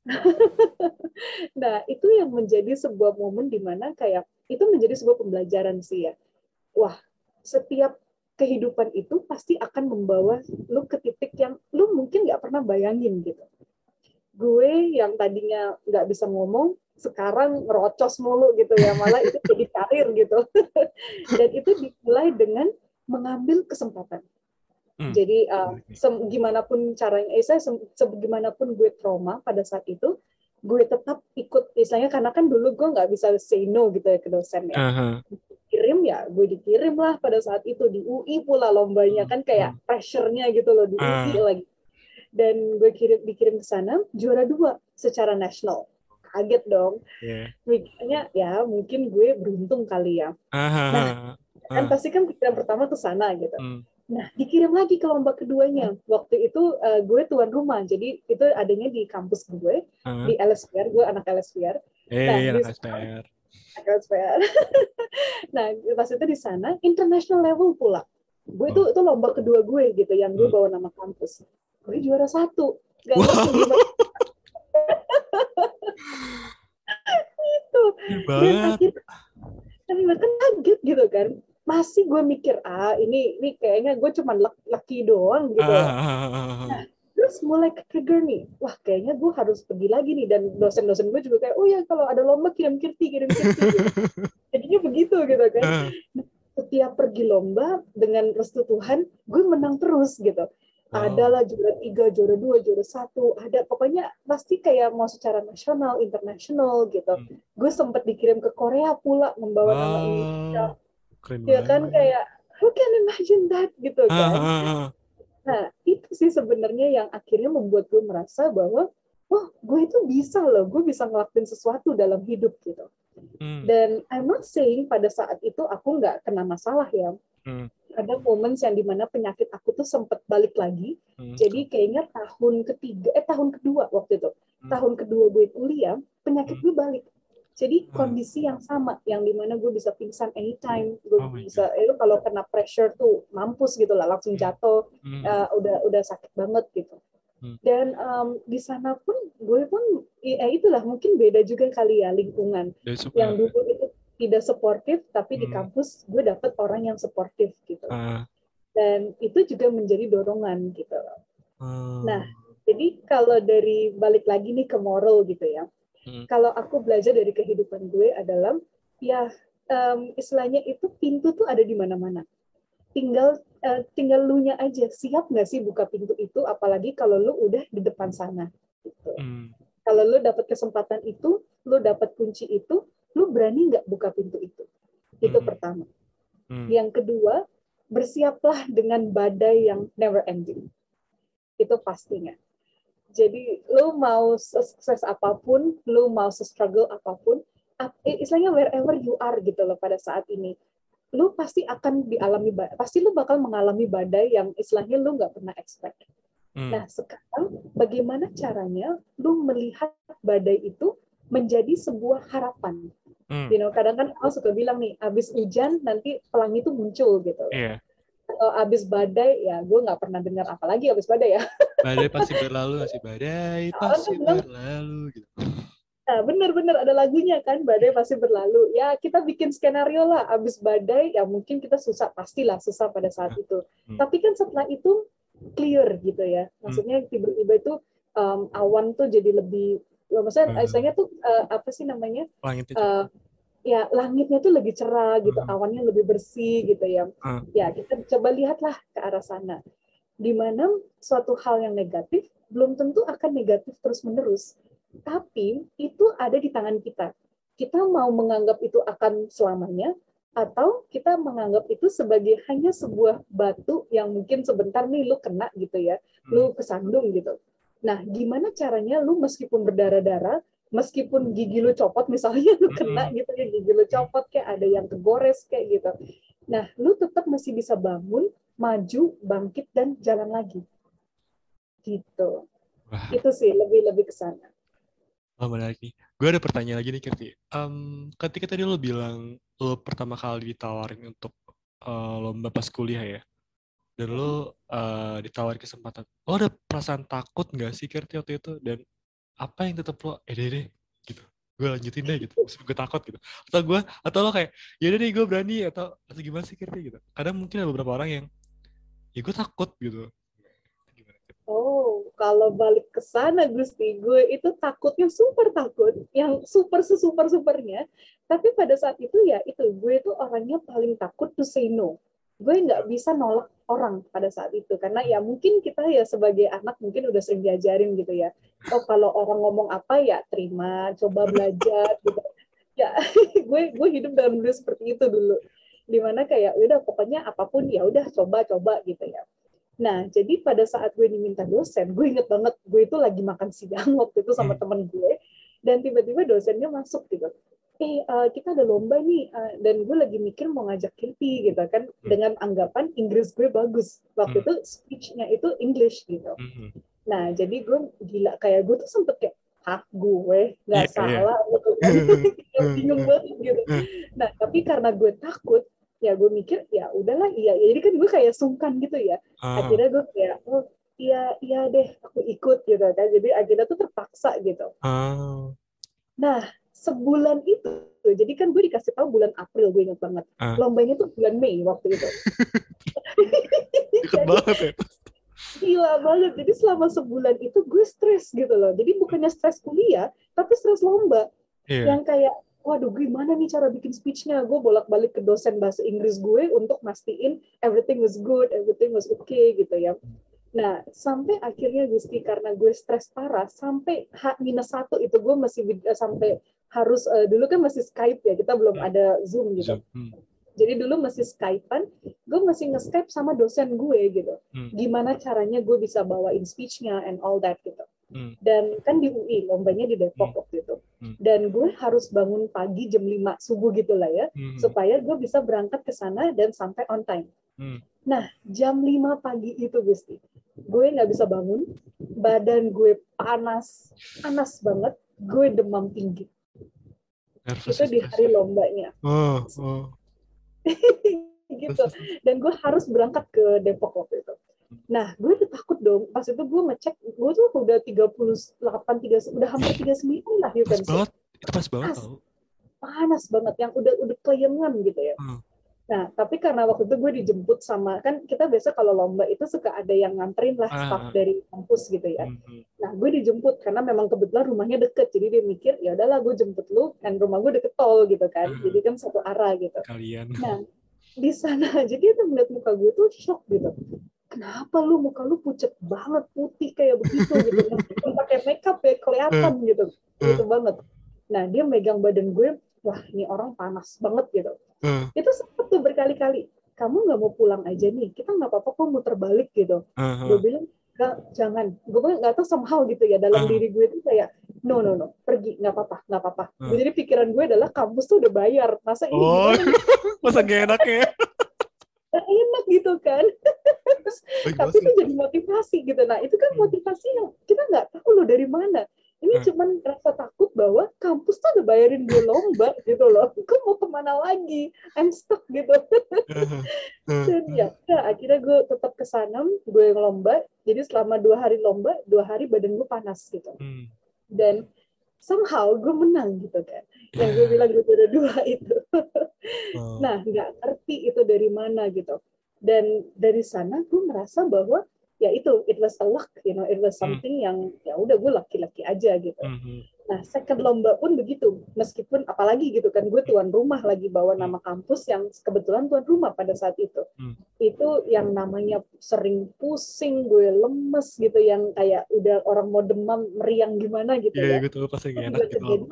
nah itu yang menjadi sebuah momen di mana kayak itu menjadi sebuah pembelajaran sih ya. Wah setiap kehidupan itu pasti akan membawa lu ke titik yang lu mungkin nggak pernah bayangin gitu. Gue yang tadinya nggak bisa ngomong, sekarang ngerocos mulu gitu ya, malah itu jadi karir gitu. Dan itu dimulai dengan mengambil kesempatan. Hmm. Jadi uh, gimana pun caranya, eh, saya sebagaimanapun gue trauma pada saat itu, gue tetap ikut istilahnya karena kan dulu gue nggak bisa say no gitu ya ke dosen ya. Uh -huh. Dikirim ya, gue dikirim lah pada saat itu di UI pula lombanya kan kayak hmm. pressure-nya gitu loh di UI uh. lagi. Dan gue kirim dikirim ke sana juara dua secara nasional. Kaget dong. Yeah. Mikirnya ya mungkin gue beruntung kali ya. Nah, kan pasti kan pikiran pertama ke sana gitu. Hmm. Nah, dikirim lagi ke lomba keduanya. Waktu itu uh, gue tuan rumah, jadi itu adanya di kampus gue, uh-huh. di LSPR, gue anak LSPR. Eh, nah, anak LSPR. Nah, pas itu di sana, international level pula. Gue itu itu lomba kedua gue gitu, yang gue hmm. bawa nama kampus. Gue juara satu. Gak wow. itu. Dan akhirnya, kan kaget gitu kan masih gue mikir ah ini ini kayaknya gue cuma lucky doang gitu ah, ah, ah, nah, terus mulai ke trigger nih wah kayaknya gue harus pergi lagi nih dan dosen-dosen gue juga kayak oh ya kalau ada lomba kirim kirti kirim kirti gitu. jadinya begitu gitu kan nah, setiap pergi lomba dengan restu Tuhan gue menang terus gitu oh. adalah juara tiga, juara dua, juara satu, ada pokoknya pasti kayak mau secara nasional, internasional gitu. Hmm. Gue sempat dikirim ke Korea pula membawa oh. nama Indonesia Keren ya kan kayak who can imagine that gitu kan. Ah, ah, ah. Nah itu sih sebenarnya yang akhirnya membuat gue merasa bahwa oh gue itu bisa loh, gue bisa ngelakuin sesuatu dalam hidup gitu. Hmm. Dan I'm not saying pada saat itu aku nggak kena masalah ya. Hmm. Ada momen yang di mana penyakit aku tuh sempat balik lagi. Hmm. Jadi kayaknya tahun ketiga, eh tahun kedua waktu itu, hmm. tahun kedua gue kuliah, penyakit hmm. gue balik. Jadi hmm. kondisi yang sama, yang di mana gue bisa pingsan anytime, gue oh bisa, eh, kalau kena pressure tuh mampus gitu lah, langsung hmm. jatuh, hmm. uh, udah udah sakit banget gitu. Hmm. Dan um, di sana pun gue pun, ya itulah mungkin beda juga kali ya lingkungan. Yang dulu itu tidak suportif, tapi hmm. di kampus gue dapet orang yang suportif gitu. Uh. Dan itu juga menjadi dorongan gitu. Uh. Nah, jadi kalau dari balik lagi nih ke moral gitu ya Hmm. Kalau aku belajar dari kehidupan gue adalah ya um, istilahnya itu pintu tuh ada di mana-mana. Tinggal uh, tinggal lu nya aja siap nggak sih buka pintu itu apalagi kalau lu udah di depan sana gitu. Hmm. Kalau lu dapat kesempatan itu, lu dapat kunci itu, lu berani nggak buka pintu itu? Itu hmm. pertama. Hmm. Yang kedua, bersiaplah dengan badai yang never ending. Itu pastinya. Jadi lu mau sukses apa pun, lu mau struggle apa pun, istilahnya wherever you are gitu loh pada saat ini, lu pasti akan dialami, pasti lu bakal mengalami badai yang istilahnya lu nggak pernah expect. Hmm. Nah sekarang bagaimana caranya lu melihat badai itu menjadi sebuah harapan? Hmm. You know, kadang kan aku suka bilang nih, abis hujan nanti pelangi itu muncul gitu. Yeah uh, abis badai ya gue nggak pernah dengar apa lagi abis badai ya badai pasti berlalu sih badai pasti berlalu gitu Nah, bener-bener ada lagunya kan, badai pasti berlalu. Ya, kita bikin skenario lah, abis badai, ya mungkin kita susah, pastilah susah pada saat itu. Hmm. Tapi kan setelah itu clear gitu ya. Maksudnya tiba-tiba itu um, awan tuh jadi lebih, maksudnya hmm. istilahnya tuh uh, apa sih namanya? Langit uh, ya langitnya tuh lebih cerah gitu, hmm. awannya lebih bersih gitu ya. Hmm. Ya kita coba lihatlah ke arah sana. Di mana suatu hal yang negatif belum tentu akan negatif terus menerus, tapi itu ada di tangan kita. Kita mau menganggap itu akan selamanya, atau kita menganggap itu sebagai hanya sebuah batu yang mungkin sebentar nih lu kena gitu ya, lu hmm. kesandung gitu. Nah, gimana caranya lu meskipun berdarah-darah, meskipun gigi lu copot misalnya lu kena gitu ya gigi lu copot kayak ada yang kegores kayak gitu. Nah lu tetap masih bisa bangun maju bangkit dan jalan lagi. Gitu. Wah. itu sih lebih lebih ke sana. Oh menarik nih. Gue ada pertanyaan lagi nih Kirti. Um, ketika tadi lo bilang lo pertama kali ditawarin untuk uh, lomba pas kuliah ya dan lo uh, ditawarin kesempatan lo ada perasaan takut nggak sih Kirti waktu itu? Dan apa yang tetap lo? Eh deh deh gitu. Gue lanjutin deh gitu. Meskipun gue takut gitu. Atau gue atau lo kayak ya deh gue berani atau atau gimana sih? Kira gitu. Kadang mungkin ada beberapa orang yang ya gue takut gitu. Oh, kalau balik ke sana Gusti, gue itu takutnya super takut, yang super sesuper supernya. Tapi pada saat itu ya itu gue itu orangnya paling takut to say no gue nggak bisa nolak orang pada saat itu. Karena ya mungkin kita ya sebagai anak mungkin udah sering diajarin gitu ya. Oh kalau orang ngomong apa ya terima coba belajar gitu. Ya gue gue hidup dalam dunia seperti itu dulu. Di mana kayak ya udah pokoknya apa pun ya udah coba coba gitu ya. Nah jadi pada saat gue diminta dosen gue inget banget gue itu lagi makan siang waktu itu sama hmm. temen gue. Dan tiba-tiba dosennya masuk gitu eh uh, kita ada lomba nih uh, dan gue lagi mikir mau ngajak Kirti gitu kan hmm. dengan anggapan Inggris gue bagus waktu hmm. itu speechnya itu English gitu hmm. nah jadi gue gila kayak gue tuh sempet kayak hak gue nggak yeah, iya. salah yeah. gitu kan bingung banget gitu nah tapi karena gue takut ya gue mikir ya udahlah iya jadi kan gue kayak sungkan gitu ya uh. akhirnya gue kayak oh iya iya deh aku ikut gitu kan jadi akhirnya tuh terpaksa gitu uh. nah sebulan itu. Jadi kan gue dikasih tahu bulan April gue ingat banget. Uh. lombanya tuh bulan Mei waktu itu. Deket banget ya. gila banget. Jadi selama sebulan itu gue stres gitu loh. Jadi bukannya stres kuliah tapi stres lomba. Yeah. yang kayak waduh gimana nih cara bikin speechnya? Gue bolak-balik ke dosen bahasa Inggris gue untuk mastiin everything was good everything was okay gitu ya. Nah, sampai akhirnya Gusti karena gue stres parah, sampai H minus satu itu gue masih sampai harus uh, dulu kan masih Skype ya kita belum hmm. ada Zoom gitu. Zoom. Hmm. Jadi dulu masih Skypean, gue masih nge-Skype sama dosen gue gitu. Hmm. Gimana caranya gue bisa bawain speech-nya and all that gitu. Hmm. Dan kan di UI, lombanya di Depok hmm. waktu itu. Hmm. Dan gue harus bangun pagi jam 5 subuh gitu lah ya, hmm. supaya gue bisa berangkat ke sana dan sampai on time. Hmm. Nah, jam 5 pagi itu Gusti, gue nggak bisa bangun, badan gue panas, panas banget, gue demam tinggi Nervous itu di hari lombanya. Oh, oh. gitu. Dan gue harus berangkat ke Depok waktu itu. Nah, gue udah takut dong. Pas itu gue ngecek, gue tuh udah 38, 30, udah hampir 39 lah. You pas banget. Itu pas banget tau. Panas banget. Yang udah udah kelayangan gitu ya. Hmm. Nah, tapi karena waktu itu gue dijemput sama kan kita biasa kalau lomba itu suka ada yang nganterin lah ah, staff ah. dari kampus gitu ya. Hmm. Nah, gue dijemput karena memang kebetulan rumahnya deket, jadi dia mikir ya udahlah gue jemput lu, dan rumah gue deket tol gitu kan, hmm. jadi kan satu arah gitu. Kalian. Nah, di sana jadi tuh melihat muka gue tuh shock gitu. Kenapa lu muka lu pucat banget putih kayak begitu gitu, pakai makeup ya kelihatan gitu, gitu banget. Nah, dia megang badan gue, wah ini orang panas banget gitu. Uh, Itu sempat tuh berkali-kali. Kamu nggak mau pulang aja nih, kita nggak apa-apa kok muter balik gitu. uh, Gue uh, bilang, nggak, jangan. Gue nggak tahu somehow gitu ya, dalam Ah. diri gue itu kayak, no, no, no, pergi, nggak apa-apa, nggak apa-apa. Ah. Jadi pikiran gue adalah, kampus tuh udah bayar, masa ini Oh. masa gak enak ya? Enak gitu kan. Terus tapi itu jadi motivasi gitu nah itu kan Hmm. motivasi yang kita nggak tahu loh dari mana ini Hmm. cuman rasa takut bahwa kampus tuh udah bayarin gue lomba gitu loh. Gue mau ke mana lagi? I'm stuck gitu. Uh, uh, dan ya udah, akhirnya gue tetap ke sana gue yang lomba. Jadi selama dua hari lomba dua hari badan gue panas gitu. Hmm. dan somehow gue menang gitu kan. Yang gue bilang gue juara dua itu. Oh. Nah, nggak ngerti itu dari mana gitu. Dan dari sana gue merasa bahwa ya itu it was a luck, you know, it was Hmm. something yang ya udah gue laki-laki aja gitu. Mhm. Nah, second lomba pun begitu. Meskipun apalagi gitu kan gue tuan rumah lagi bawa nama kampus yang kebetulan tuan rumah pada saat itu. Hmm. Itu yang namanya sering pusing, gue lemes gitu yang kayak udah orang mau demam, meriang gimana gitu Iya, ya tahu pasti gak enak gitu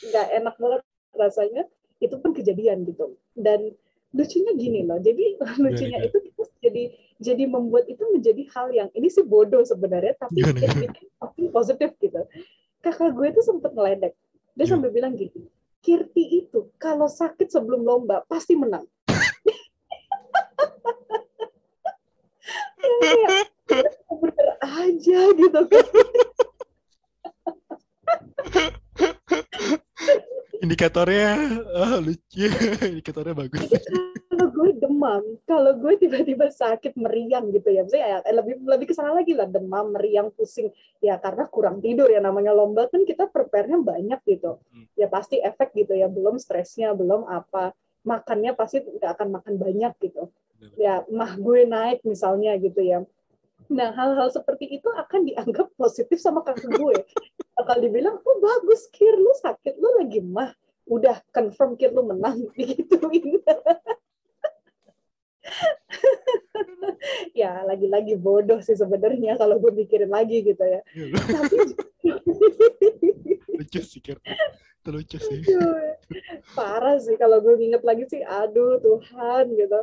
nggak enak banget rasanya itu pun kejadian gitu dan lucunya gini loh jadi lucunya gimana? itu kita jadi jadi membuat itu menjadi hal yang ini sih bodoh sebenarnya tapi Gimana, it positif gitu. Kakak gue tuh sempet ngeledek. Dia Gimana? sampai bilang gini Kirti itu kalau sakit sebelum lomba pasti menang. Kayak bener aja gitu kan Indikatornya ah, lucu. Indikatornya bagus. kalau gue demam, kalau gue tiba-tiba sakit meriang gitu ya, misalnya ya, lebih lebih ke sana lagi lah demam, meriang, pusing, ya karena kurang tidur ya namanya lomba kan kita prepare-nya banyak gitu, Hmm. ya pasti efek gitu ya, belum stresnya, belum apa, makannya pasti nggak akan makan banyak gitu, ya mah gue naik misalnya gitu ya. Nah hal-hal seperti itu akan dianggap positif sama kakak gue. Bakal dibilang, oh bagus Kir, lu sakit, lu lagi mah, udah confirm Kir lu menang, digituin. ya lagi-lagi bodoh sih sebenarnya kalau gue mikirin lagi gitu ya. Tapi lucu sih, Kir. Itu lucu sih. parah sih kalau gue inget lagi sih, aduh Tuhan gitu.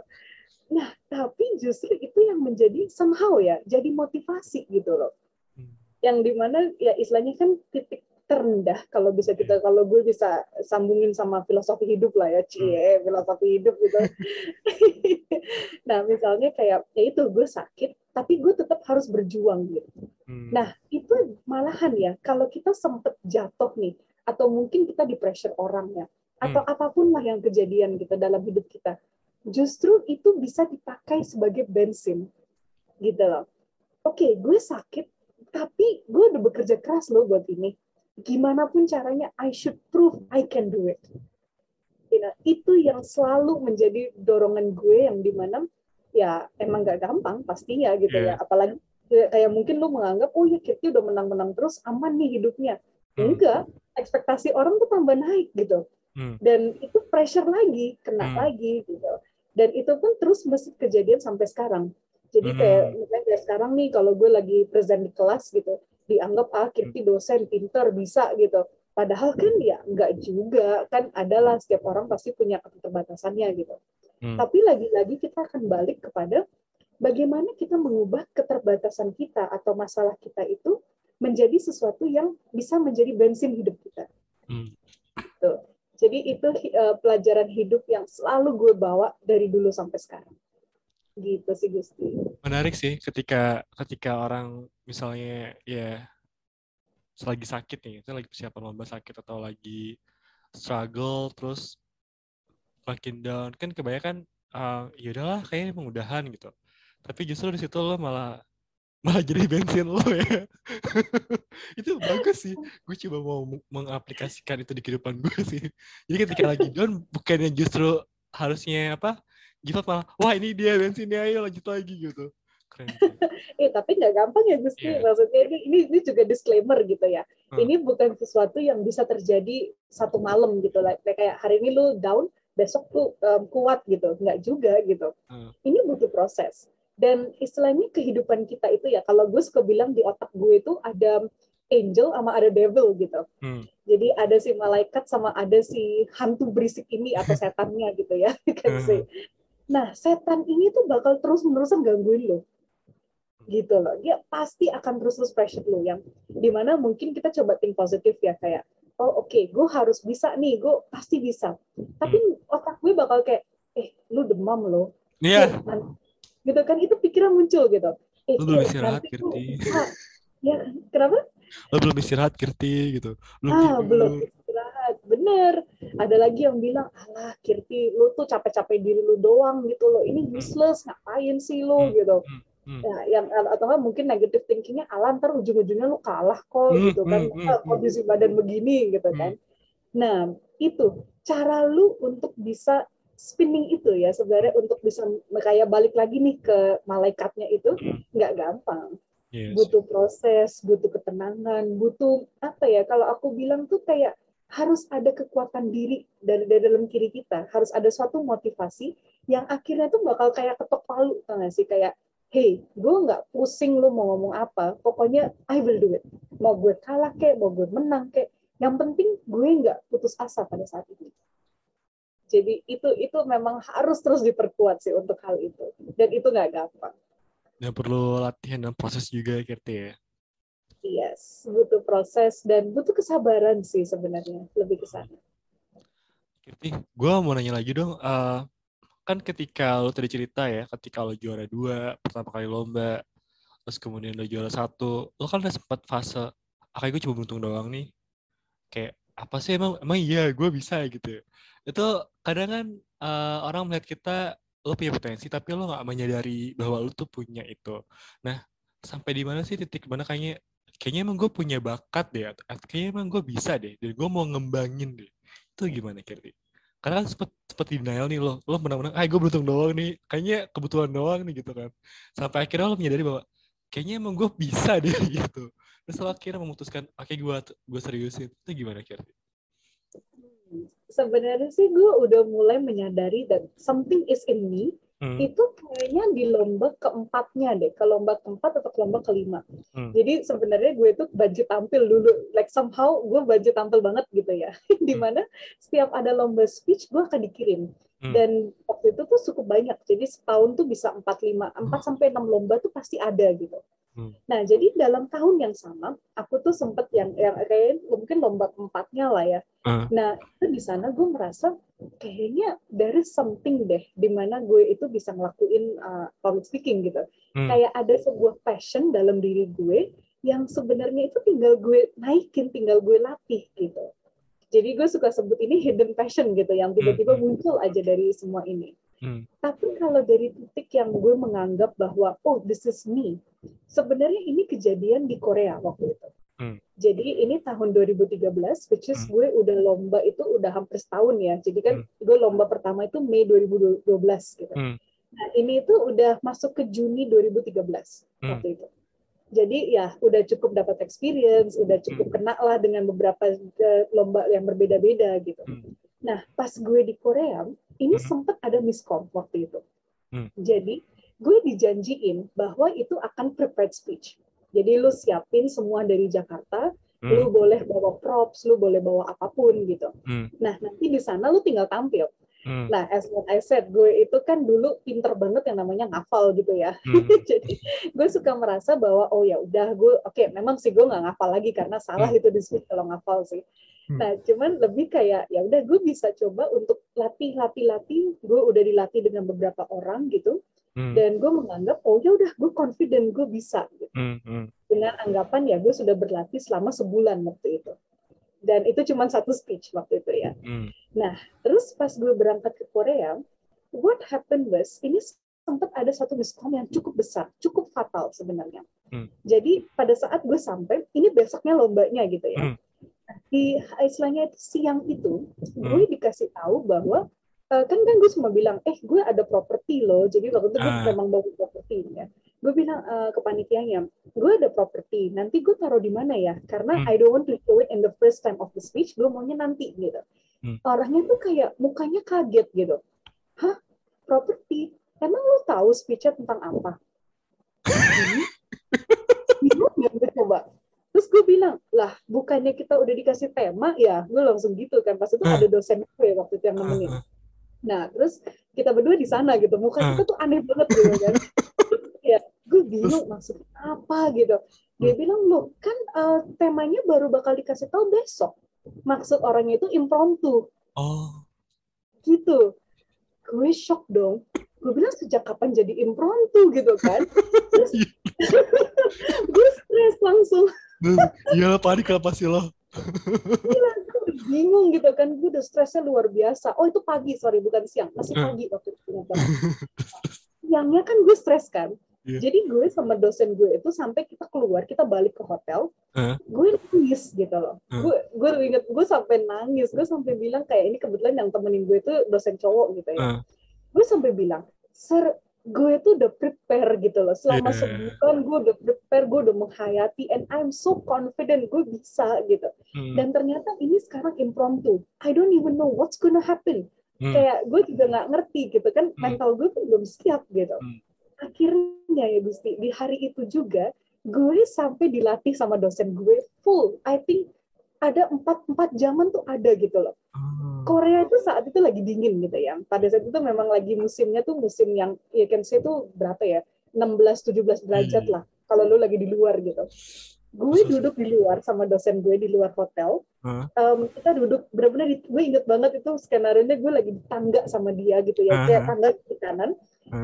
Nah, tapi justru itu yang menjadi somehow ya, jadi motivasi gitu loh. Hmm. Yang di mana ya istilahnya kan titik terendah kalau bisa kita kalau gue bisa sambungin sama filosofi hidup lah ya cie filosofi hidup gitu nah misalnya kayak ya itu gue sakit tapi gue tetap harus berjuang gitu Hmm. nah itu malahan ya kalau kita sempet jatuh nih atau mungkin kita di pressure orang ya atau apa pun lah yang kejadian gitu dalam hidup kita justru itu bisa dipakai sebagai bensin gitu loh oke gue sakit tapi gue udah bekerja keras loh buat ini gimana pun caranya I should prove I can do it you know, itu yang selalu menjadi dorongan gue yang di mana ya emang gak gampang pastinya gitu Yeah. ya apalagi kayak kayak mungkin lu menganggap oh ya Kirti udah menang-menang terus aman nih hidupnya Hmm. enggak ekspektasi orang tuh tambah naik gitu Hmm. dan itu pressure lagi kena Hmm. lagi gitu dan itu pun terus mesti kejadian sampai sekarang jadi Hmm. kayak misalnya kayak sekarang nih kalau gue lagi present di kelas gitu dianggap ah Kirti dosen pinter bisa gitu padahal kan ya enggak juga kan adalah setiap orang pasti punya keterbatasannya gitu Hmm. tapi lagi-lagi kita akan balik kepada bagaimana kita mengubah keterbatasan kita atau masalah kita itu menjadi sesuatu yang bisa menjadi bensin hidup kita Hmm. Jadi itu eh, pelajaran hidup yang selalu gue bawa dari dulu sampai sekarang. Gitu sih Gusti. menarik sih ketika ketika orang misalnya ya selagi sakit nih, itu lagi persiapan lomba sakit atau lagi struggle terus makin down kan kebanyakan uh, ya udahlah kayaknya emang udahan gitu. Tapi justru di situ lo malah malah jadi bensin lo ya. itu bagus sih. Gue coba mau mengaplikasikan itu di kehidupan gue sih. Jadi ketika lagi down bukannya justru harusnya apa? Give up malah, wah ini dia bensinnya, ayo lanjut lagi gitu. Keren. Eh tapi nggak gampang ya Gusti. Iya. Maksudnya ini, ini ini juga disclaimer gitu ya. Hmm. Ini bukan sesuatu yang bisa terjadi satu malam gitu lah. Kayak kayak hari ini lu down, besok lu um, kuat gitu. Nggak juga gitu. Hmm. Ini butuh proses. Dan istilahnya kehidupan kita itu ya, kalau gue suka bilang di otak gue itu ada angel sama ada devil gitu. Hmm. Jadi ada si malaikat sama ada si hantu berisik ini atau setannya gitu ya. kan sih. Nah, setan ini tuh bakal terus-menerusan gangguin lo. Gitu loh. Dia pasti akan terus-terus pressure lo yang di mana mungkin kita coba think positif ya kayak oh oke, okay, gue harus bisa nih, gue pasti bisa. Tapi hmm. otak gue bakal kayak eh lu demam lo. Iya. Yeah. Gitu kan itu pikiran muncul gitu. Eh, lu belum istirahat, Kirti. Ya, kenapa? Lo belum istirahat, Kirti, gitu. Belum ah, gitu. belum istirahat. Bener. Ada lagi yang bilang, alah, Kirti, lu tuh capek-capek diri lu doang gitu loh. Ini hmm. useless, ngapain sih lu, hmm. gitu. Hmm. Hmm. Ya, yang atau kan mungkin negatif thinkingnya ala ntar ujung-ujungnya lu kalah kok hmm, gitu kan hmm, hmm, kondisi badan begini gitu kan. Nah itu cara lu untuk bisa spinning itu ya sebenarnya untuk bisa kayak balik lagi nih ke malaikatnya itu nggak gampang. Yes. butuh proses, butuh ketenangan, butuh apa ya? Kalau aku bilang tuh kayak harus ada kekuatan diri dari, dari dalam kiri kita, harus ada suatu motivasi yang akhirnya tuh bakal kayak ketok palu, tau gak sih? Kayak, hey, gue nggak pusing lu mau ngomong apa, pokoknya I will do it. Mau gue kalah kek, mau gue menang kek, yang penting gue nggak putus asa pada saat itu. Jadi itu itu memang harus terus diperkuat sih untuk hal itu, dan itu nggak gampang. Ya perlu latihan dan proses juga Kirti ya. Yes, butuh proses dan butuh kesabaran sih sebenarnya lebih ke sana. Kirti, gue mau nanya lagi dong. Uh, kan ketika lo tadi cerita ya, ketika lo juara dua pertama kali lomba, terus kemudian lo juara satu, lo kan udah sempat fase, ah gue cuma beruntung doang nih. Kayak apa sih emang emang iya gue bisa gitu. Itu kadang kan uh, orang melihat kita lo punya potensi tapi lo nggak menyadari bahwa lo tuh punya itu. Nah sampai di mana sih titik mana kayaknya kayaknya emang gue punya bakat deh atau kayaknya emang gue bisa deh dan gue mau ngembangin deh. Itu gimana Kirti? Karena kan seperti, seperti denial nih lo lo menang-menang ah gue beruntung doang nih kayaknya kebutuhan doang nih gitu kan. Sampai akhirnya lo menyadari bahwa kayaknya emang gue bisa deh gitu terus lo akhirnya memutuskan oke okay, gue gue seriusin itu gimana Kirti sebenarnya sih gue udah mulai menyadari that something is in me hmm. itu kayaknya di lomba keempatnya deh ke lomba keempat atau ke lomba kelima hmm. jadi sebenarnya gue tuh baju tampil dulu like somehow gue baju tampil banget gitu ya di mana hmm. setiap ada lomba speech gue akan dikirim hmm. dan waktu itu tuh cukup banyak jadi setahun tuh bisa empat lima empat hmm. sampai enam lomba tuh pasti ada gitu Hmm. Nah, jadi dalam tahun yang sama, aku tuh sempet yang yang kayak mungkin lomba keempatnya lah ya. Uh. Nah, itu di sana gue merasa kayaknya dari something deh, di mana gue itu bisa ngelakuin uh, public speaking gitu. Hmm. Kayak ada sebuah passion dalam diri gue yang sebenarnya itu tinggal gue naikin, tinggal gue latih gitu. Jadi gue suka sebut ini hidden passion gitu, yang tiba-tiba hmm. muncul aja dari semua ini. Hmm. Tapi kalau dari titik yang gue menganggap bahwa oh this is me, sebenarnya ini kejadian di Korea waktu itu. Hmm. Jadi ini tahun 2013, which is hmm. gue udah lomba itu udah hampir setahun ya. Jadi kan hmm. gue lomba pertama itu Mei 2012 gitu. Hmm. Nah ini itu udah masuk ke Juni 2013 hmm. waktu itu. Jadi ya udah cukup dapat experience, udah cukup hmm. kena lah dengan beberapa uh, lomba yang berbeda-beda gitu. Hmm. Nah pas gue di Korea, ini hmm. sempat ada miskom waktu itu. Hmm. Jadi gue dijanjiin bahwa itu akan prepared speech. Jadi lu siapin semua dari Jakarta, hmm. lu boleh bawa props, lu boleh bawa apa pun gitu. Hmm. Nah, nanti di sana lu tinggal tampil. Hmm. Nah, as what I said, gue itu kan dulu pinter banget yang namanya ngafal gitu ya. Hmm. Jadi gue suka merasa bahwa oh ya udah gue oke okay, memang sih gue nggak ngafal lagi karena salah hmm. itu di speech kalau ngafal sih. Hmm. Nah, cuman lebih kayak ya udah gue bisa coba untuk latih latih latih. Gue udah dilatih dengan beberapa orang gitu hmm. dan gue menganggap oh ya udah gue confident gue bisa gitu. hmm. Hmm. dengan anggapan ya gue sudah berlatih selama sebulan waktu itu dan itu cuma satu speech waktu itu ya hmm. nah terus pas gue berangkat ke Korea what happened was ini sempat ada satu miskom yang cukup besar cukup fatal sebenarnya hmm. jadi pada saat gue sampai ini besoknya lombanya gitu ya hmm. Di istilahnya itu siang itu gue hmm. dikasih tahu bahwa uh, kan kan gue cuma bilang eh gue ada properti loh. Jadi waktu itu gue uh. memang bawa properti ya. Gue bilang uh, ke panitianya gue ada properti nanti gue taruh di mana ya? Karena hmm. I don't want to show it in the first time of the speech gue maunya nanti gitu. Hmm. orangnya tuh kayak mukanya kaget gitu. Hah? Properti? Emang lo tahu speechnya tentang apa? Bingung ya gue coba terus gue bilang lah bukannya kita udah dikasih tema? Ya gue langsung gitu kan. Pas itu Ah. ada dosen gue waktu itu yang nemenin. Ah, nah terus kita berdua di sana gitu. Muka kita tuh aneh banget gitu kan. Ya gue bingung maksudnya apa gitu. Dia Hmm. bilang lo kan eh, temanya baru bakal dikasih tahu besok. Maksud orangnya itu impromptu. Oh. gitu. Gue shock dong. Gue bilang sejak kapan jadi impromptu? gitu kan. Terus gue stres langsung Iya panik lah pasti lo. Gue bingung gitu kan gue udah stresnya luar biasa oh itu pagi sorry bukan siang masih Hmm. pagi waktu itu siangnya kan gue stres kan Iya. jadi gue sama dosen gue itu sampai kita keluar kita balik ke hotel Hmm. gue nangis gitu loh Hmm. gue gue inget gue sampai nangis gue sampai bilang kayak ini kebetulan yang temenin gue itu dosen cowok gitu ya Ah, gue sampai bilang sir gue tuh udah prepare gitu loh. Selama Yeah. sebulan gue udah prepare gue udah menghayati and I'm so confident gue bisa gitu. Hmm, dan ternyata ini sekarang impromptu. I don't even know what's gonna happen. Hmm, kayak gue juga nggak ngerti gitu kan. Hmm. mental gue tuh belum siap gitu. Hmm. akhirnya ya Gusti di hari itu juga gue sampai dilatih sama dosen gue full. I think ada empat empat jaman tuh ada gitu loh. Ah, Korea itu saat itu lagi dingin gitu ya. Pada saat itu memang lagi musimnya tuh musim yang ya can say tuh berapa ya? 16 17 derajat Hmm. lah. Kalau lu lagi di luar gitu. Gue duduk di luar sama dosen gue di luar hotel. Hah? Em, kita duduk benar-benar gue inget banget itu skenario nya gue lagi di tangga sama dia gitu ya. Kayak Aha. tangga di kanan.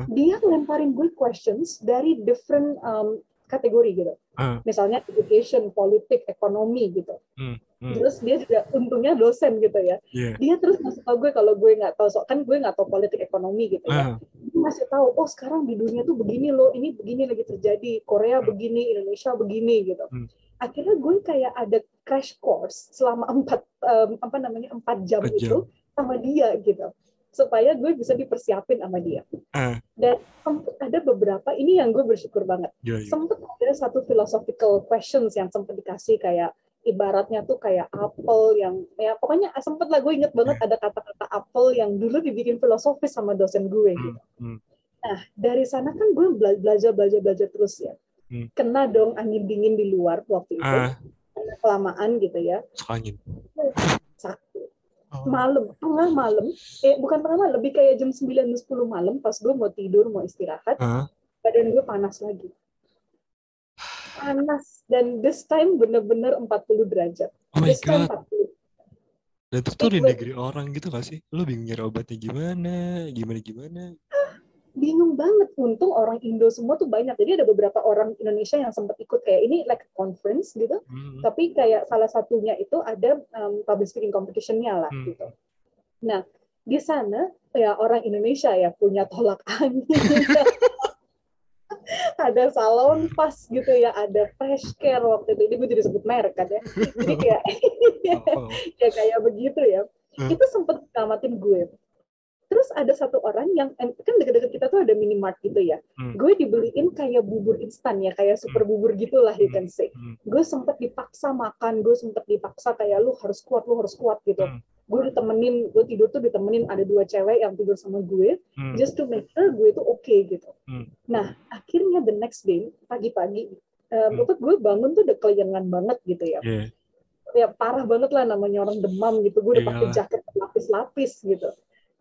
Dia ngelemparin gue questions dari different em, kategori gitu. ah, Misalnya education, politik, ekonomi gitu. hmm, Terus dia juga untungnya dosen gitu ya. Iya, dia terus ngasih tau gue kalau gue nggak tahu so kan gue nggak tahu politik ekonomi gitu ya. Ah, dia ngasih tahu oh sekarang di dunia tuh begini loh ini begini lagi terjadi Korea begini Indonesia begini gitu. Hmm. akhirnya gue kayak ada crash course selama empat em, apa namanya empat jam jam. itu sama dia gitu supaya gue bisa dipersiapin sama dia ah, dan sempat ada beberapa ini yang gue bersyukur banget iya, iya. sempat ada satu philosophical questions yang sempat dikasih kayak ibaratnya tuh kayak apel yang ya pokoknya sempet lah gue inget banget ada kata-kata apel yang dulu dibikin filosofis sama dosen gue Hmm, gitu. hmm, Nah dari sana kan gue bela- belajar belajar belajar terus ya. Hmm. Kena dong angin dingin di luar waktu itu karena kelamaan gitu ya. angin. Sakit. Oh, Malam, tengah malam, eh bukan tengah malam, lebih kayak jam 9 dan 10 malam pas gue mau tidur, mau istirahat, ah, badan gue panas lagi. Panas dan this time bener-bener 40 derajat. oh my This time god. 40. Dan itu tuh di negeri orang gitu gak sih? Lu bingung nyari obatnya gimana, gimana gimana? Bingung banget. Untung orang Indo semua tuh banyak. Jadi ada beberapa orang Indonesia yang sempat ikut kayak ini like conference gitu. Hmm, Tapi kayak salah satunya itu ada um, public speaking competition-nya lah Hmm. gitu. Nah, di sana ya orang Indonesia ya punya tolak angin. ada salon pas gitu ya, ada fresh care waktu itu. Ini gue jadi sebut merek kan ya. Jadi kayak oh, oh. ya kayak begitu ya. Hmm. Itu sempet ngamatin gue. Terus ada satu orang yang kan deket-deket kita tuh ada minimart gitu ya. Hmm. Gue dibeliin kayak bubur instan ya, kayak super bubur gitulah you can say. Hmm, Gue sempet dipaksa makan, gue sempet dipaksa kayak lu harus kuat, lu harus kuat gitu. Hmm. Gue ditemenin, gue tidur tuh ditemenin ada dua cewek yang tidur sama gue, hmm, just to make sure gue itu oke gitu. Hmm. Nah akhirnya the next day pagi-pagi, um, Hmm. gue bangun tuh udah keliengan banget gitu ya iya. ya parah banget lah namanya orang demam gitu gue udah pakai Iyalah. jaket lapis-lapis gitu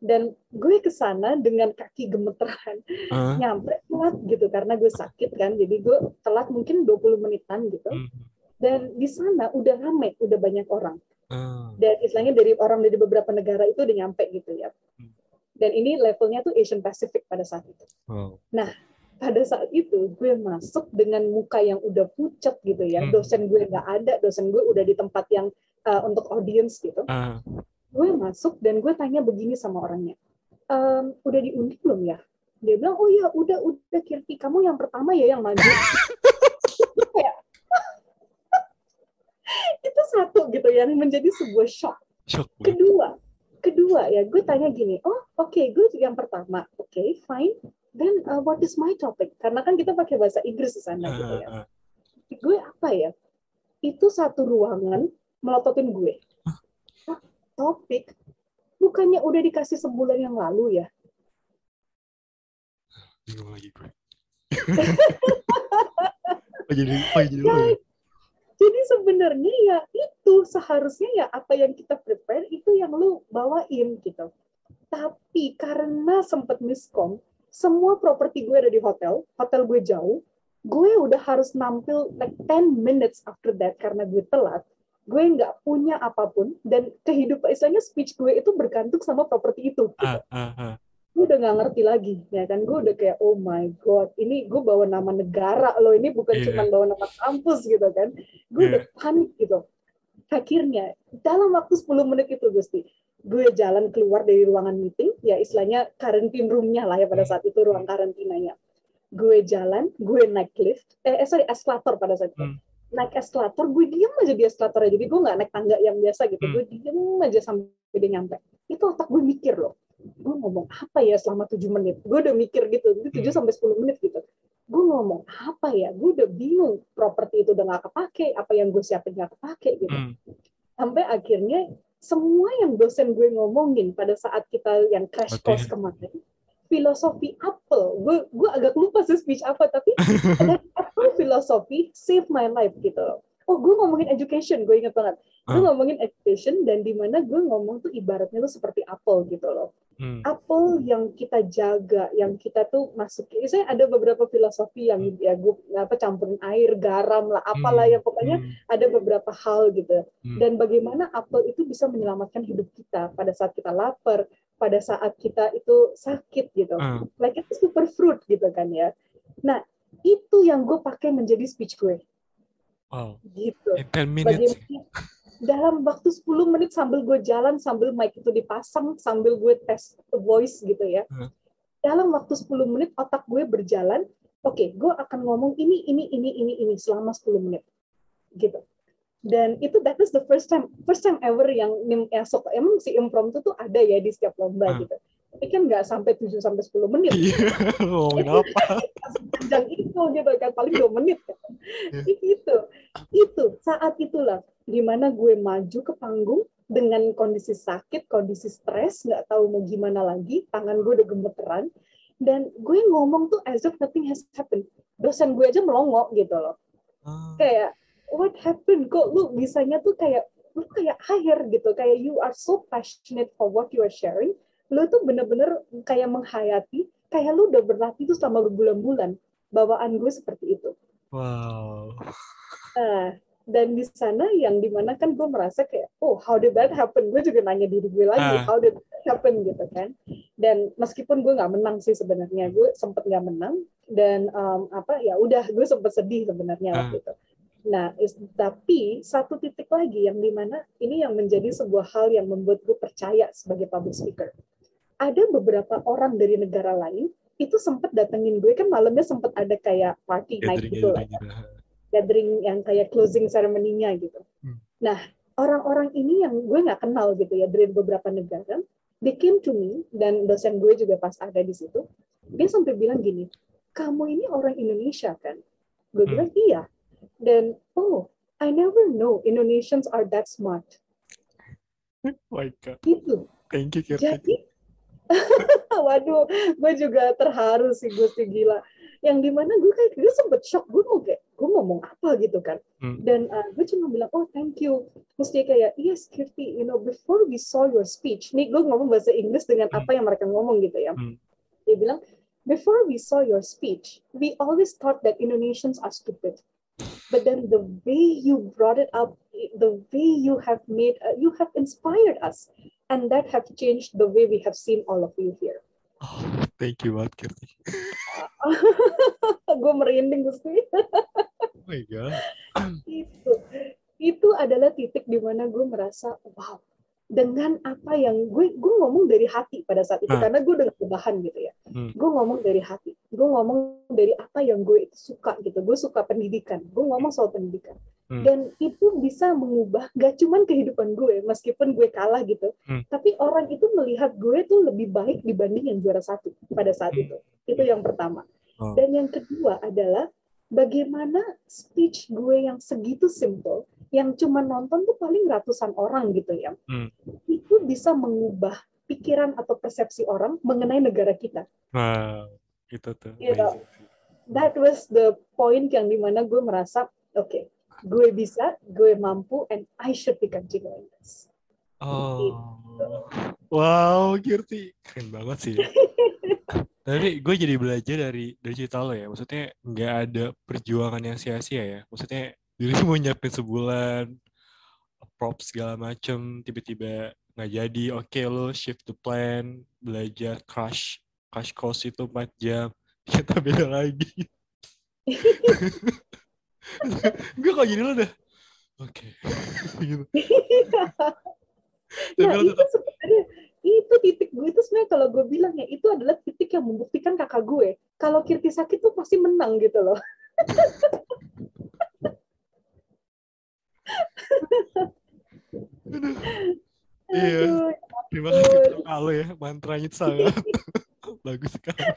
dan gue ke sana dengan kaki gemeteran. Ah, nyampe telat gitu karena gue sakit kan. Jadi gue telat mungkin 20 menitan gitu. Hmm, dan di sana udah rame udah banyak orang. Ah, dan istilahnya dari orang dari beberapa negara itu udah nyampe gitu ya. Hmm. dan ini levelnya tuh Asian Pacific pada saat itu. Wow. pada saat itu gue masuk dengan muka yang udah pucat gitu ya. Hmm. dosen gue nggak ada dosen gue udah di tempat yang uh, untuk audience gitu. Ah, gue masuk dan gue tanya begini sama orangnya "Em, udah diundi belum ya? Dia bilang oh ya udah udah Kirti. Kamu yang pertama ya yang maju. Kayak itu satu gitu yang menjadi sebuah shock. Shock kedua kedua ya gue tanya gini oh oke gue yang pertama. Oke fine. Then uh, what is my topic? Karena kan kita pakai bahasa Inggris di sana gitu ya. Ah, ah, gue apa ya? Itu satu ruangan melototin gue topik bukannya udah dikasih sebulan yang lalu ya bingung lagi gue. oh jadi, oh ya? Jadi sebenarnya ya itu seharusnya ya apa yang kita prepare itu yang lu bawain gitu. Tapi karena sempat miskom, semua properti gue ada di hotel, hotel gue jauh, gue udah harus nampil like 10 minutes after that karena gue telat. Gue nggak punya apa pun dan kehidupan istilahnya speech gue itu bergantung sama properti itu. Gitu. Uh, uh, uh. Gue udah nggak ngerti lagi, ya kan? Gue udah kayak oh my god, ini gue bawa nama negara loh, ini bukan Yeah. cuma bawa nama kampus gitu kan? Gue udah panik gitu. Akhirnya dalam waktu 10 menit itu Gusti, gue jalan keluar dari ruangan meeting, ya istilahnya karantin room-nya lah ya pada saat itu ruang karantinanya. Gue jalan, gue naik lift, eh eh, sorry eskalator pada saat itu. Hmm. Naik eskalator, gue diem aja di eskalator jadi gue nggak naik tangga yang biasa gitu, Hmm. gue diem aja sampai dia nyampe. Itu otak gue mikir loh, gue ngomong apa ya selama 7 menit? Gue udah mikir gitu, itu 7 Hmm. sampai 10 menit gitu. Gue ngomong apa ya? Gue udah bingung, properti itu udah nggak kepake, apa yang gue siapin nggak kepake gitu Hmm. sampai akhirnya semua yang dosen gue ngomongin pada saat kita yang crash Oke. course kemarin filosofi Apple gue gue agak lupa sih speech apa tapi ada Apple filosofi save my life gitu loh oh gue ngomongin education gue ingat banget gue Ah. ngomongin education dan di mana gue ngomong tuh ibaratnya tuh seperti Apple gitu loh Hmm. apel yang kita jaga, yang kita tuh masukin. Saya ada beberapa filosofi yang ya gue apa campurin air, garam lah, apalah Hmm. ya pokoknya Hmm. ada beberapa hal gitu. Hmm. Dan bagaimana apel itu bisa menyelamatkan hidup kita pada saat kita lapar, pada saat kita itu sakit gitu. Ah. Like itu super fruit gitu kan ya. Nah, itu yang gue pakai menjadi speech gue Wow. gitu. In 10 minutes. Bagaimana dalam waktu 10 menit sambil gue jalan, sambil mic itu dipasang, sambil gue tes voice gitu ya. Hmm. Dalam waktu 10 menit otak gue berjalan, oke, gue akan ngomong ini, ini, ini, ini, ini selama 10 menit. Gitu. Dan itu that was the first time first time ever yang nim- ya, so, emang si impromptu tuh ada ya di setiap lomba Hmm. gitu. Tapi kan nggak sampai 7 sampai 10 menit Iya. Ngomongin apa? sepanjang itu gitu kan paling dua menit kan. Ya. itu itu saat itulah di mana gue maju ke panggung dengan kondisi sakit kondisi stres nggak tahu mau gimana lagi tangan gue udah gemeteran dan gue ngomong tuh as if nothing has happened dosen gue aja melongo gitu loh Ah. kayak what happened kok lu bisanya tuh kayak lu kayak air gitu kayak you are so passionate for what you are sharing lu tuh bener-bener kayak menghayati kayak lu udah berlatih tuh selama berbulan-bulan bawaan gue seperti itu Wow. Nah, dan di sana yang di mana kan gue merasa kayak, oh how did that happen? Gue juga nanya diri gue lagi, Ah. how did that happen gitu kan? Dan meskipun gue nggak menang sih sebenarnya, gue sempet nggak menang dan um, apa ya udah gue sempet sedih sebenarnya Ah. waktu itu. Nah, is- tapi satu titik lagi yang di mana ini yang menjadi sebuah hal yang membuat gue percaya sebagai public speaker. Ada beberapa orang dari negara lain itu sempat datengin gue kan malamnya sempat ada kayak party night Gathering, gitu lah gathering gitu. gathering yang kayak closing ceremony-nya gitu. Hmm. Nah, orang-orang ini yang gue nggak kenal gitu ya dari beberapa negara, they came to me dan dosen gue juga pas ada di situ, dia sampai bilang gini, kamu ini orang Indonesia kan? Gue Hmm. bilang iya. Dan oh, I never know Indonesians are that smart. Oh my God. Gitu. Thank you, Kirti. Jadi, waduh, gue juga terharu sih Gusti gila. Yang di mana gue kayak gue sempet shock, gue mau kayak gue ngomong apa gitu kan. Hmm. Dan uh, gue cuma bilang, oh thank you. Terus dia kayak, yes Kirti, you know, before we saw your speech, nih gue ngomong bahasa Inggris dengan Hmm. apa yang mereka ngomong gitu ya. Hmm. Dia bilang, before we saw your speech, we always thought that Indonesians are stupid. But then the way you brought it up, the way you have made, uh, you have inspired us. And that have changed the way we have seen all of you here. Oh, thank you banget, Kirti. gue merinding Gusti. Oh my God. itu itu adalah titik di mana gue merasa wow dengan apa yang gue gue ngomong dari hati pada saat itu Ah. karena gue udah kebahan gitu ya Hmm. gue ngomong dari hati gue ngomong dari apa yang gue itu suka gitu gue suka pendidikan gue ngomong soal pendidikan Hmm. dan itu bisa mengubah gak cuman kehidupan gue meskipun gue kalah gitu Hmm. tapi orang itu melihat gue tuh lebih baik dibanding yang juara satu pada saat Hmm. itu itu yang pertama Oh. dan yang kedua adalah bagaimana speech gue yang segitu simple, yang cuma nonton tuh paling ratusan orang gitu ya, Hmm. itu bisa mengubah pikiran atau persepsi orang mengenai negara kita. Wow. Itu tuh. Amazing sih. That was the point yang di mana gue merasa, oke, gue bisa, gue mampu, and I should be continuing this. Oh, Gitu. wow, Kirti, keren banget sih. Tapi gue jadi belajar dari dari cerita lo ya. Maksudnya nggak ada perjuangan yang sia-sia ya. Maksudnya diri mau nyiapin sebulan, props segala macem, tiba-tiba nggak jadi. Oke lo shift the plan, belajar crash, crash course itu 4 jam. Kita beda lagi. gue kok jadi lo dah. Oke. gitu. Nah, itu tetap sebenarnya itu titik gue itu sebenarnya kalau gue bilang ya itu adalah titik yang membuktikan kakak gue kalau Kirti sakit tuh pasti menang gitu loh. Iya. Aduh, Terima kasih Alo ya, mantranya sangat bagus sekali.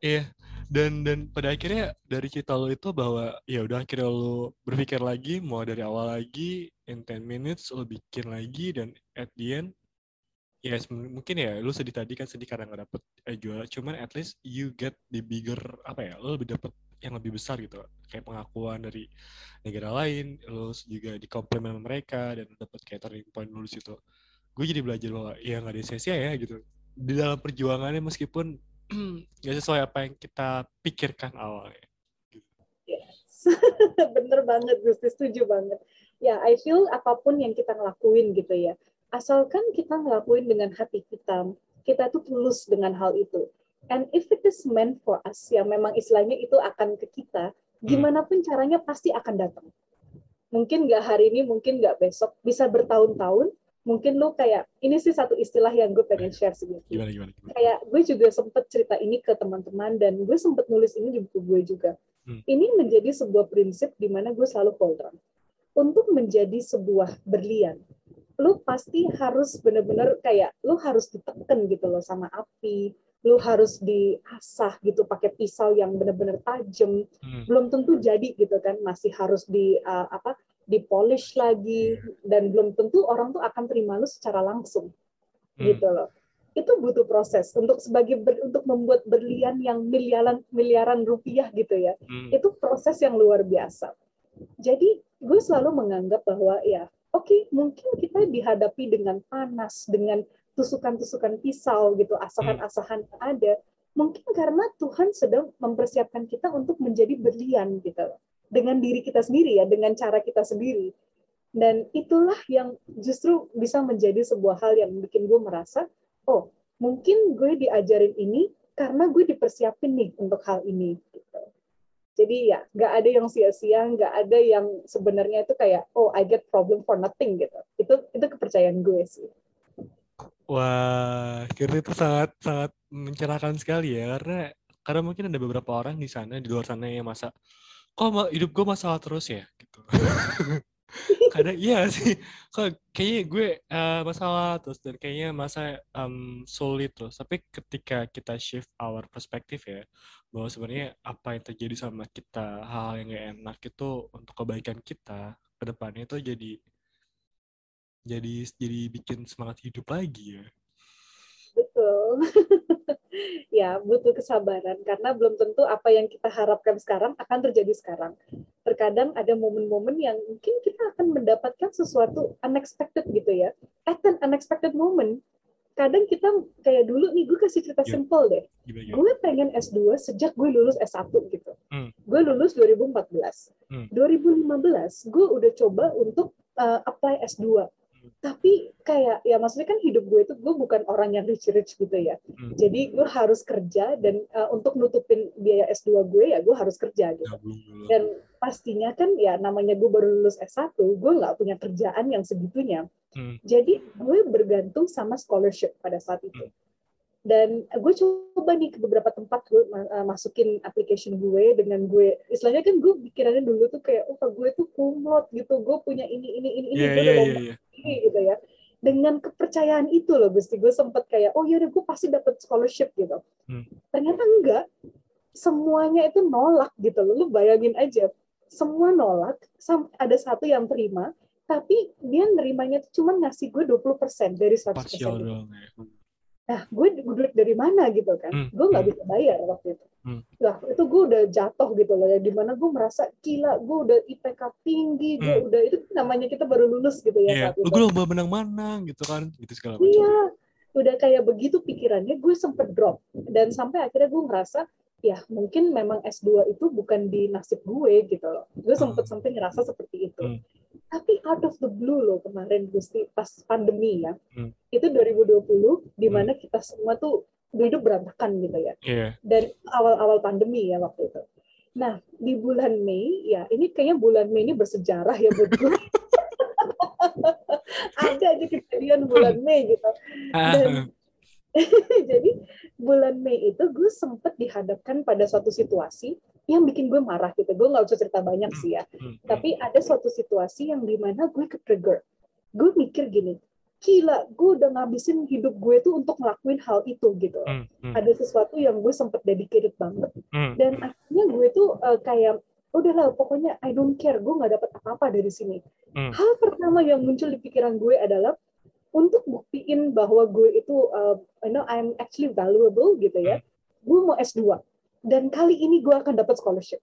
Iya, dan dan pada akhirnya dari cerita lo itu bahwa ya udah akhirnya lo berpikir lagi mau dari awal lagi in 10 minutes lo bikin lagi dan at the end ya semen- mungkin ya lo sedih tadi kan sedih karena nggak dapet eh, juara. Cuman at least you get the bigger apa ya lo lebih dapet yang lebih besar gitu. Kayak pengakuan dari negara lain lo juga di komplimen mereka dan lo dapet kayak turning point lulus itu gue jadi belajar bahwa ya nggak ada sia-sia ya gitu. Di dalam perjuangannya meskipun nggak sesuai apa yang kita pikirkan awalnya Yes. Bener banget, Gusti. Setuju banget. Ya, I feel apa pun yang kita ngelakuin gitu ya. Asalkan kita ngelakuin dengan hati kita, kita tuh tulus dengan hal itu. And if it is meant for us, yang memang istilahnya itu akan ke kita, gimana pun caranya pasti akan datang. Mungkin nggak hari ini, mungkin nggak besok, bisa bertahun-tahun. Mungkin lu kayak, ini sih satu istilah yang gue pengen share sih. Gimana gimana, gimana? kayak gue juga sempet cerita ini ke teman-teman dan gue sempet nulis ini di buku gue juga. Hmm. Ini menjadi sebuah prinsip di mana gue selalu hold on. Untuk menjadi sebuah berlian, lu pasti harus bener-bener kayak lu harus ditekan gitu loh sama api, lu harus diasah gitu pakai pisau yang bener-bener tajam. Hmm. Belum tentu jadi gitu kan, masih harus di uh, apa dipolish lagi dan belum tentu orang tuh akan terima lu secara langsung Hmm. gitu loh. Itu butuh proses untuk sebagai ber- untuk membuat berlian yang miliaran miliaran rupiah gitu ya. Hmm. Itu proses yang luar biasa. Jadi gue selalu menganggap bahwa ya oke mungkin kita dihadapi dengan panas, dengan tusukan-tusukan pisau gitu, asahan-asahan yang ada. Mungkin karena Tuhan sedang mempersiapkan kita untuk menjadi berlian gitu loh. Dengan diri kita sendiri ya, dengan cara kita sendiri. Dan itulah yang justru bisa menjadi sebuah hal yang bikin gue merasa, oh mungkin gue diajarin ini karena gue dipersiapin nih untuk hal ini. Gitu. Jadi ya nggak ada yang sia-sia, nggak ada yang sebenarnya itu kayak oh I get problem for nothing gitu. Itu itu kepercayaan gue sih. Wah, Kirti itu sangat sangat mencerahkan sekali ya karena karena mungkin ada beberapa orang di sana di luar sana yang masa kok hidup gue masalah terus ya gitu. Kadang iya sih, kok kayaknya gue eh, masalah terus dan kayaknya masa em, sulit terus. Tapi ketika kita shift our perspektif ya, bahwa sebenarnya apa yang terjadi sama kita, hal yang gak enak itu untuk kebaikan kita ke depannya itu jadi jadi jadi bikin semangat hidup lagi ya. Betul. ya, butuh kesabaran karena belum tentu apa yang kita harapkan sekarang akan terjadi sekarang. Terkadang ada momen-momen yang mungkin kita akan mendapatkan sesuatu unexpected gitu ya. At an unexpected moment. Kadang kita kayak dulu nih, gue kasih cerita Iya. simple deh. Gue pengen S2 sejak gue lulus S1 gitu. Hmm. Gue lulus 2014. Hmm. 2015 gue udah coba untuk uh, apply S2. Tapi kayak ya maksudnya kan hidup gue itu gue bukan orang yang rich rich gitu ya. Hmm. Jadi gue harus kerja dan uh, untuk nutupin biaya S2 gue ya gue harus kerja gitu. Dulu. Dan pastinya kan ya namanya gue baru lulus S1, gue nggak punya kerjaan yang segitunya. Hmm. Jadi gue bergantung sama scholarship pada saat itu. Dan gue coba nih ke beberapa tempat gue uh, masukin application gue dengan gue, istilahnya kan gue pikirannya dulu tuh kayak, oh gue tuh kumlot gitu, gue punya ini, ini, ini, ini, Iya, gue iya, lomba iya. ini gitu ya. Dengan kepercayaan itu loh Gusti, gue sempet kayak, oh yaudah gue pasti dapet scholarship gitu. Hmm. Ternyata enggak, semuanya itu nolak gitu loh. Lu bayangin aja, semua nolak, ada satu yang terima, tapi dia nerimanya tuh cuma ngasih gue 20% dari 100% Partial itu. doang ya. Nah gue duit dari mana gitu kan Hmm, gue nggak hmm. bisa bayar waktu itu Hmm. Nah, itu gue udah jatuh gitu loh ya di mana gue merasa gila gue udah IPK tinggi gue Hmm. udah itu namanya kita baru lulus gitu ya itu gue lomba menang-menang gitu kan, gitu segala macam. Iya, udah kayak begitu pikirannya, gue sempet drop. Dan sampai akhirnya gue ngerasa, ya mungkin memang S2 itu bukan di nasib gue gitu loh. Gue sempet Hmm. ngerasa seperti itu. Hmm. Tapi out of the blue loh kemarin Gusti, pas pandemi ya, Hmm. itu 2020, di mana kita semua tuh hidup berantakan gitu ya. Iya, Dari awal-awal pandemi ya waktu itu. Nah, di bulan Mei, ya ini kayaknya bulan Mei ini bersejarah ya buat gue. Ada aja kejadian bulan Mei gitu. Dan jadi bulan Mei itu gue sempet dihadapkan pada suatu situasi yang bikin gue marah gitu. Gue nggak usah cerita banyak sih ya. Hmm, hmm. Tapi ada suatu situasi yang di mana gue ke trigger. Gue mikir gini, gila, gue udah ngabisin hidup gue tuh untuk ngelakuin hal itu gitu. Hmm, Ada sesuatu yang gue sempet dedicated banget. Dan akhirnya gue tuh eh, kayak, udahlah pokoknya I don't care, gue nggak dapat apa-apa dari sini. Hmm. Hal pertama yang muncul di pikiran gue adalah untuk buktiin bahwa gue itu, uh, you know, I'm actually valuable gitu ya. Gue mau S2 dan kali ini gue akan dapat scholarship.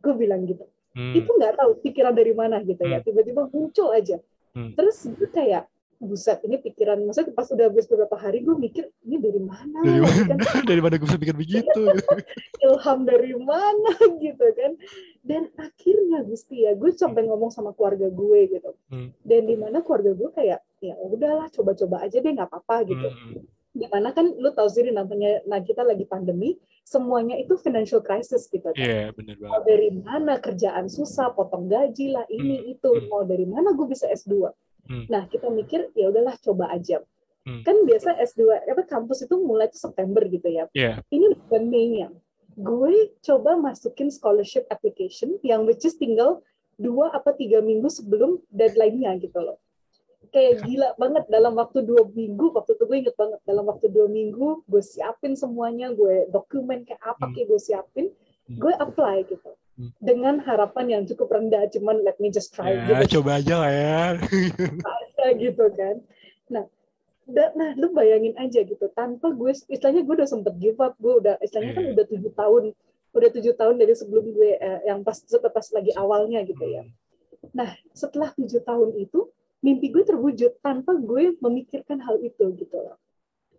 Gue bilang gitu. hmm. Itu nggak tahu pikiran dari mana gitu ya. Hmm. Tiba-tiba muncul aja. Hmm. Terus gue kayak buset ini pikiran maksudnya pas udah habis beberapa hari gue mikir ini dari mana Dari Gitu kan mana? Dari mana gue bisa pikir begitu? ilham dari mana gitu kan dan akhirnya Gusti ya gue sampai ngomong sama keluarga gue gitu Hmm. dan di mana keluarga gue kayak ya udahlah coba-coba aja deh nggak apa-apa gitu Hmm, di mana kan lu tahu sendiri namanya nah kita lagi pandemi semuanya itu financial crisis gitu kan Iya, bener mau banget. dari mana kerjaan susah potong gaji lah ini itu Hmm. mau dari mana gue bisa S2 Hmm. nah kita mikir ya udahlah coba aja Hmm. kan biasa S2 apa kampus itu mulai tuh September gitu ya Iya, ini bukan Mei-nya. Gue coba masukin scholarship application yang which is tinggal dua apa tiga minggu sebelum deadline-nya gitu loh. Kayak gila banget dalam waktu dua minggu, waktu itu gue inget banget, dalam waktu dua minggu gue siapin semuanya, gue dokumen kayak apa Hmm. kayak gue siapin, Hmm. gue apply gitu. Hmm. Dengan harapan yang cukup rendah, cuman let me just try ya, gitu coba aja lah ya. aja gitu kan. Nah, da- nah lu bayangin aja gitu, tanpa gue, istilahnya gue udah sempet give up, gue udah, istilahnya kan Iya. udah tujuh tahun, udah tujuh tahun dari sebelum gue, eh, yang pas, pas lagi awalnya gitu ya. Nah, setelah tujuh tahun itu, mimpi gue terwujud tanpa gue memikirkan hal itu gitu loh.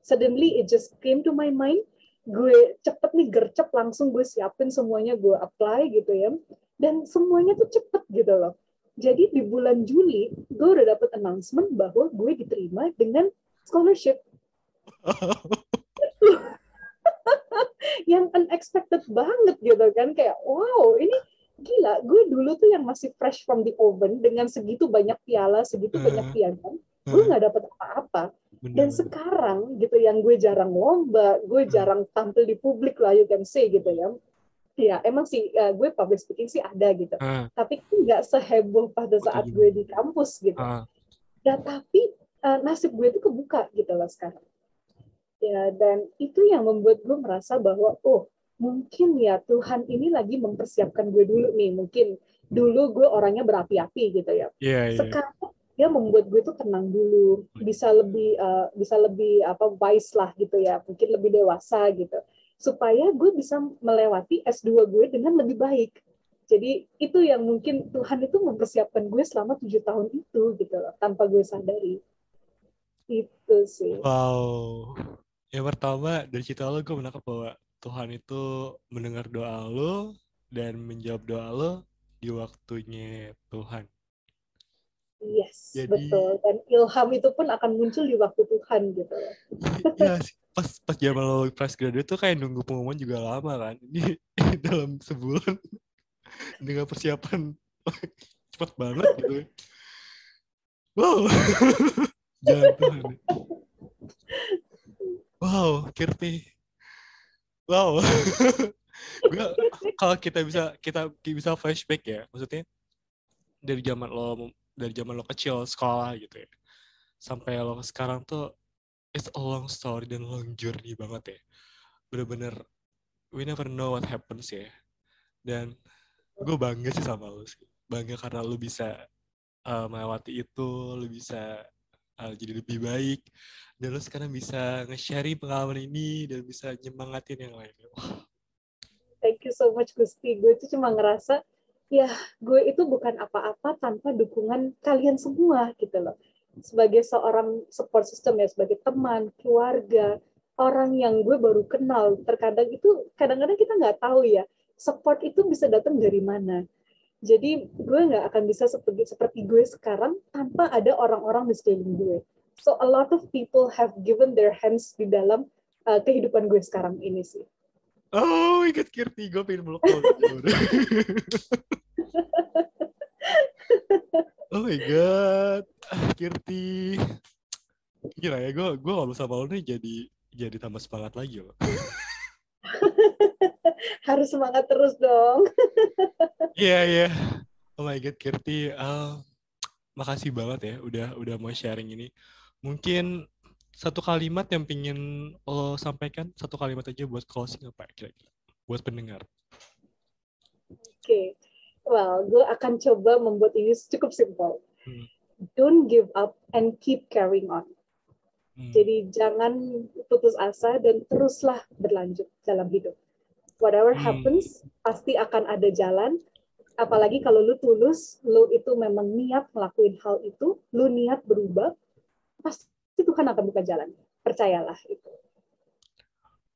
Suddenly it just came to my mind, gue cepet nih gercep langsung gue siapin semuanya gue apply gitu ya, dan semuanya tuh cepet gitu loh. Jadi di bulan Juli gue udah dapet announcement bahwa gue diterima dengan scholarship yang unexpected banget gitu kan kayak wow ini gila gue dulu tuh yang masih fresh from the oven dengan segitu banyak piala segitu Hmm. banyak piagam gue nggak dapet apa-apa. Dan sekarang gitu yang gue jarang lomba gue Hmm. jarang tampil di publik lah you can say gitu ya. Ya emang sih eh, gue public speaking sih ada gitu. Ah, tapi nggak seheboh pada saat gue di kampus gitu. Ah, dan tapi eh, nasib gue itu kebuka gitu loh sekarang. Ya dan itu yang membuat gue merasa bahwa oh mungkin ya Tuhan ini lagi mempersiapkan gue dulu nih. Mungkin dulu gue orangnya berapi-api gitu ya. Iya, iya. sekarang dia membuat gue tuh tenang dulu. Bisa lebih eh, bisa lebih apa wise lah gitu ya. Mungkin lebih dewasa gitu. Supaya gue bisa melewati S2 gue dengan lebih baik. Jadi itu yang mungkin Tuhan itu mempersiapkan gue selama tujuh tahun itu gitu loh tanpa gue sadari. Itu sih. Wow. Yang pertama dari cerita lo gue menangkap bahwa Tuhan itu mendengar doa lo dan menjawab doa lo di waktunya Tuhan. yes Jadi- betul dan ilham itu pun akan muncul di waktu Tuhan gitu Iya. Pas pas zaman lo fresh graduate tuh kayak nunggu pengumuman juga lama kan. Ini dalam sebulan dengan persiapan cepat banget gitu. Wow. Jalan Tuhan. Wow, Kirti. Wow. Gue kalau kita bisa kita bisa flashback ya, maksudnya dari zaman lo dari zaman lo kecil sekolah gitu ya, sampai lo sekarang tuh it's a long story dan long journey banget ya. Bener-bener we never know what happens ya. Dan gue bangga sih sama lo sih. Bangga karena lo bisa uh, melewati itu, lo bisa uh, jadi lebih baik dan lo sekarang bisa nge-share pengalaman ini dan bisa nyemangatin yang lainnya. Thank you so much Gusti. Gue itu cuma ngerasa ya gue itu bukan apa-apa tanpa dukungan kalian semua gitu loh. Sebagai seorang support system ya, sebagai teman, keluarga, orang yang gue baru kenal. Terkadang itu kadang-kadang kita nggak tahu ya support itu bisa datang dari mana. Jadi gue nggak akan bisa seperti seperti gue sekarang tanpa ada orang-orang di sekeliling gue So a lot of people have given their hands di dalam uh, kehidupan gue sekarang ini sih. Oh, ingat Kirti, gue pengen meluk Oh my god, Kirti. Gila ya, gue gue kalau sama lo nih jadi jadi tambah semangat lagi loh. Harus semangat terus dong. Iya yeah, iya. Yeah. Oh my god, Kirti. Uh, makasih banget ya udah udah mau sharing ini mungkin satu kalimat yang pingin lo sampaikan satu kalimat aja buat closing apa kira-kira buat pendengar oke okay. well gue akan coba membuat ini cukup simpel hmm. don't give up and keep carrying on hmm. jadi jangan putus asa dan teruslah berlanjut dalam hidup whatever hmm. happens pasti akan ada jalan apalagi kalau lu tulus lu itu memang niat ngelakuin hal itu lu niat berubah pasti Tuhan akan buka jalan. Percayalah itu.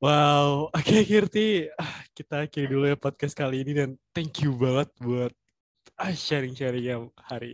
Wow, oke okay, Kirti, ah, kita akhiri dulu ya podcast kali ini dan thank you banget buat ah, sharing-sharing yang hari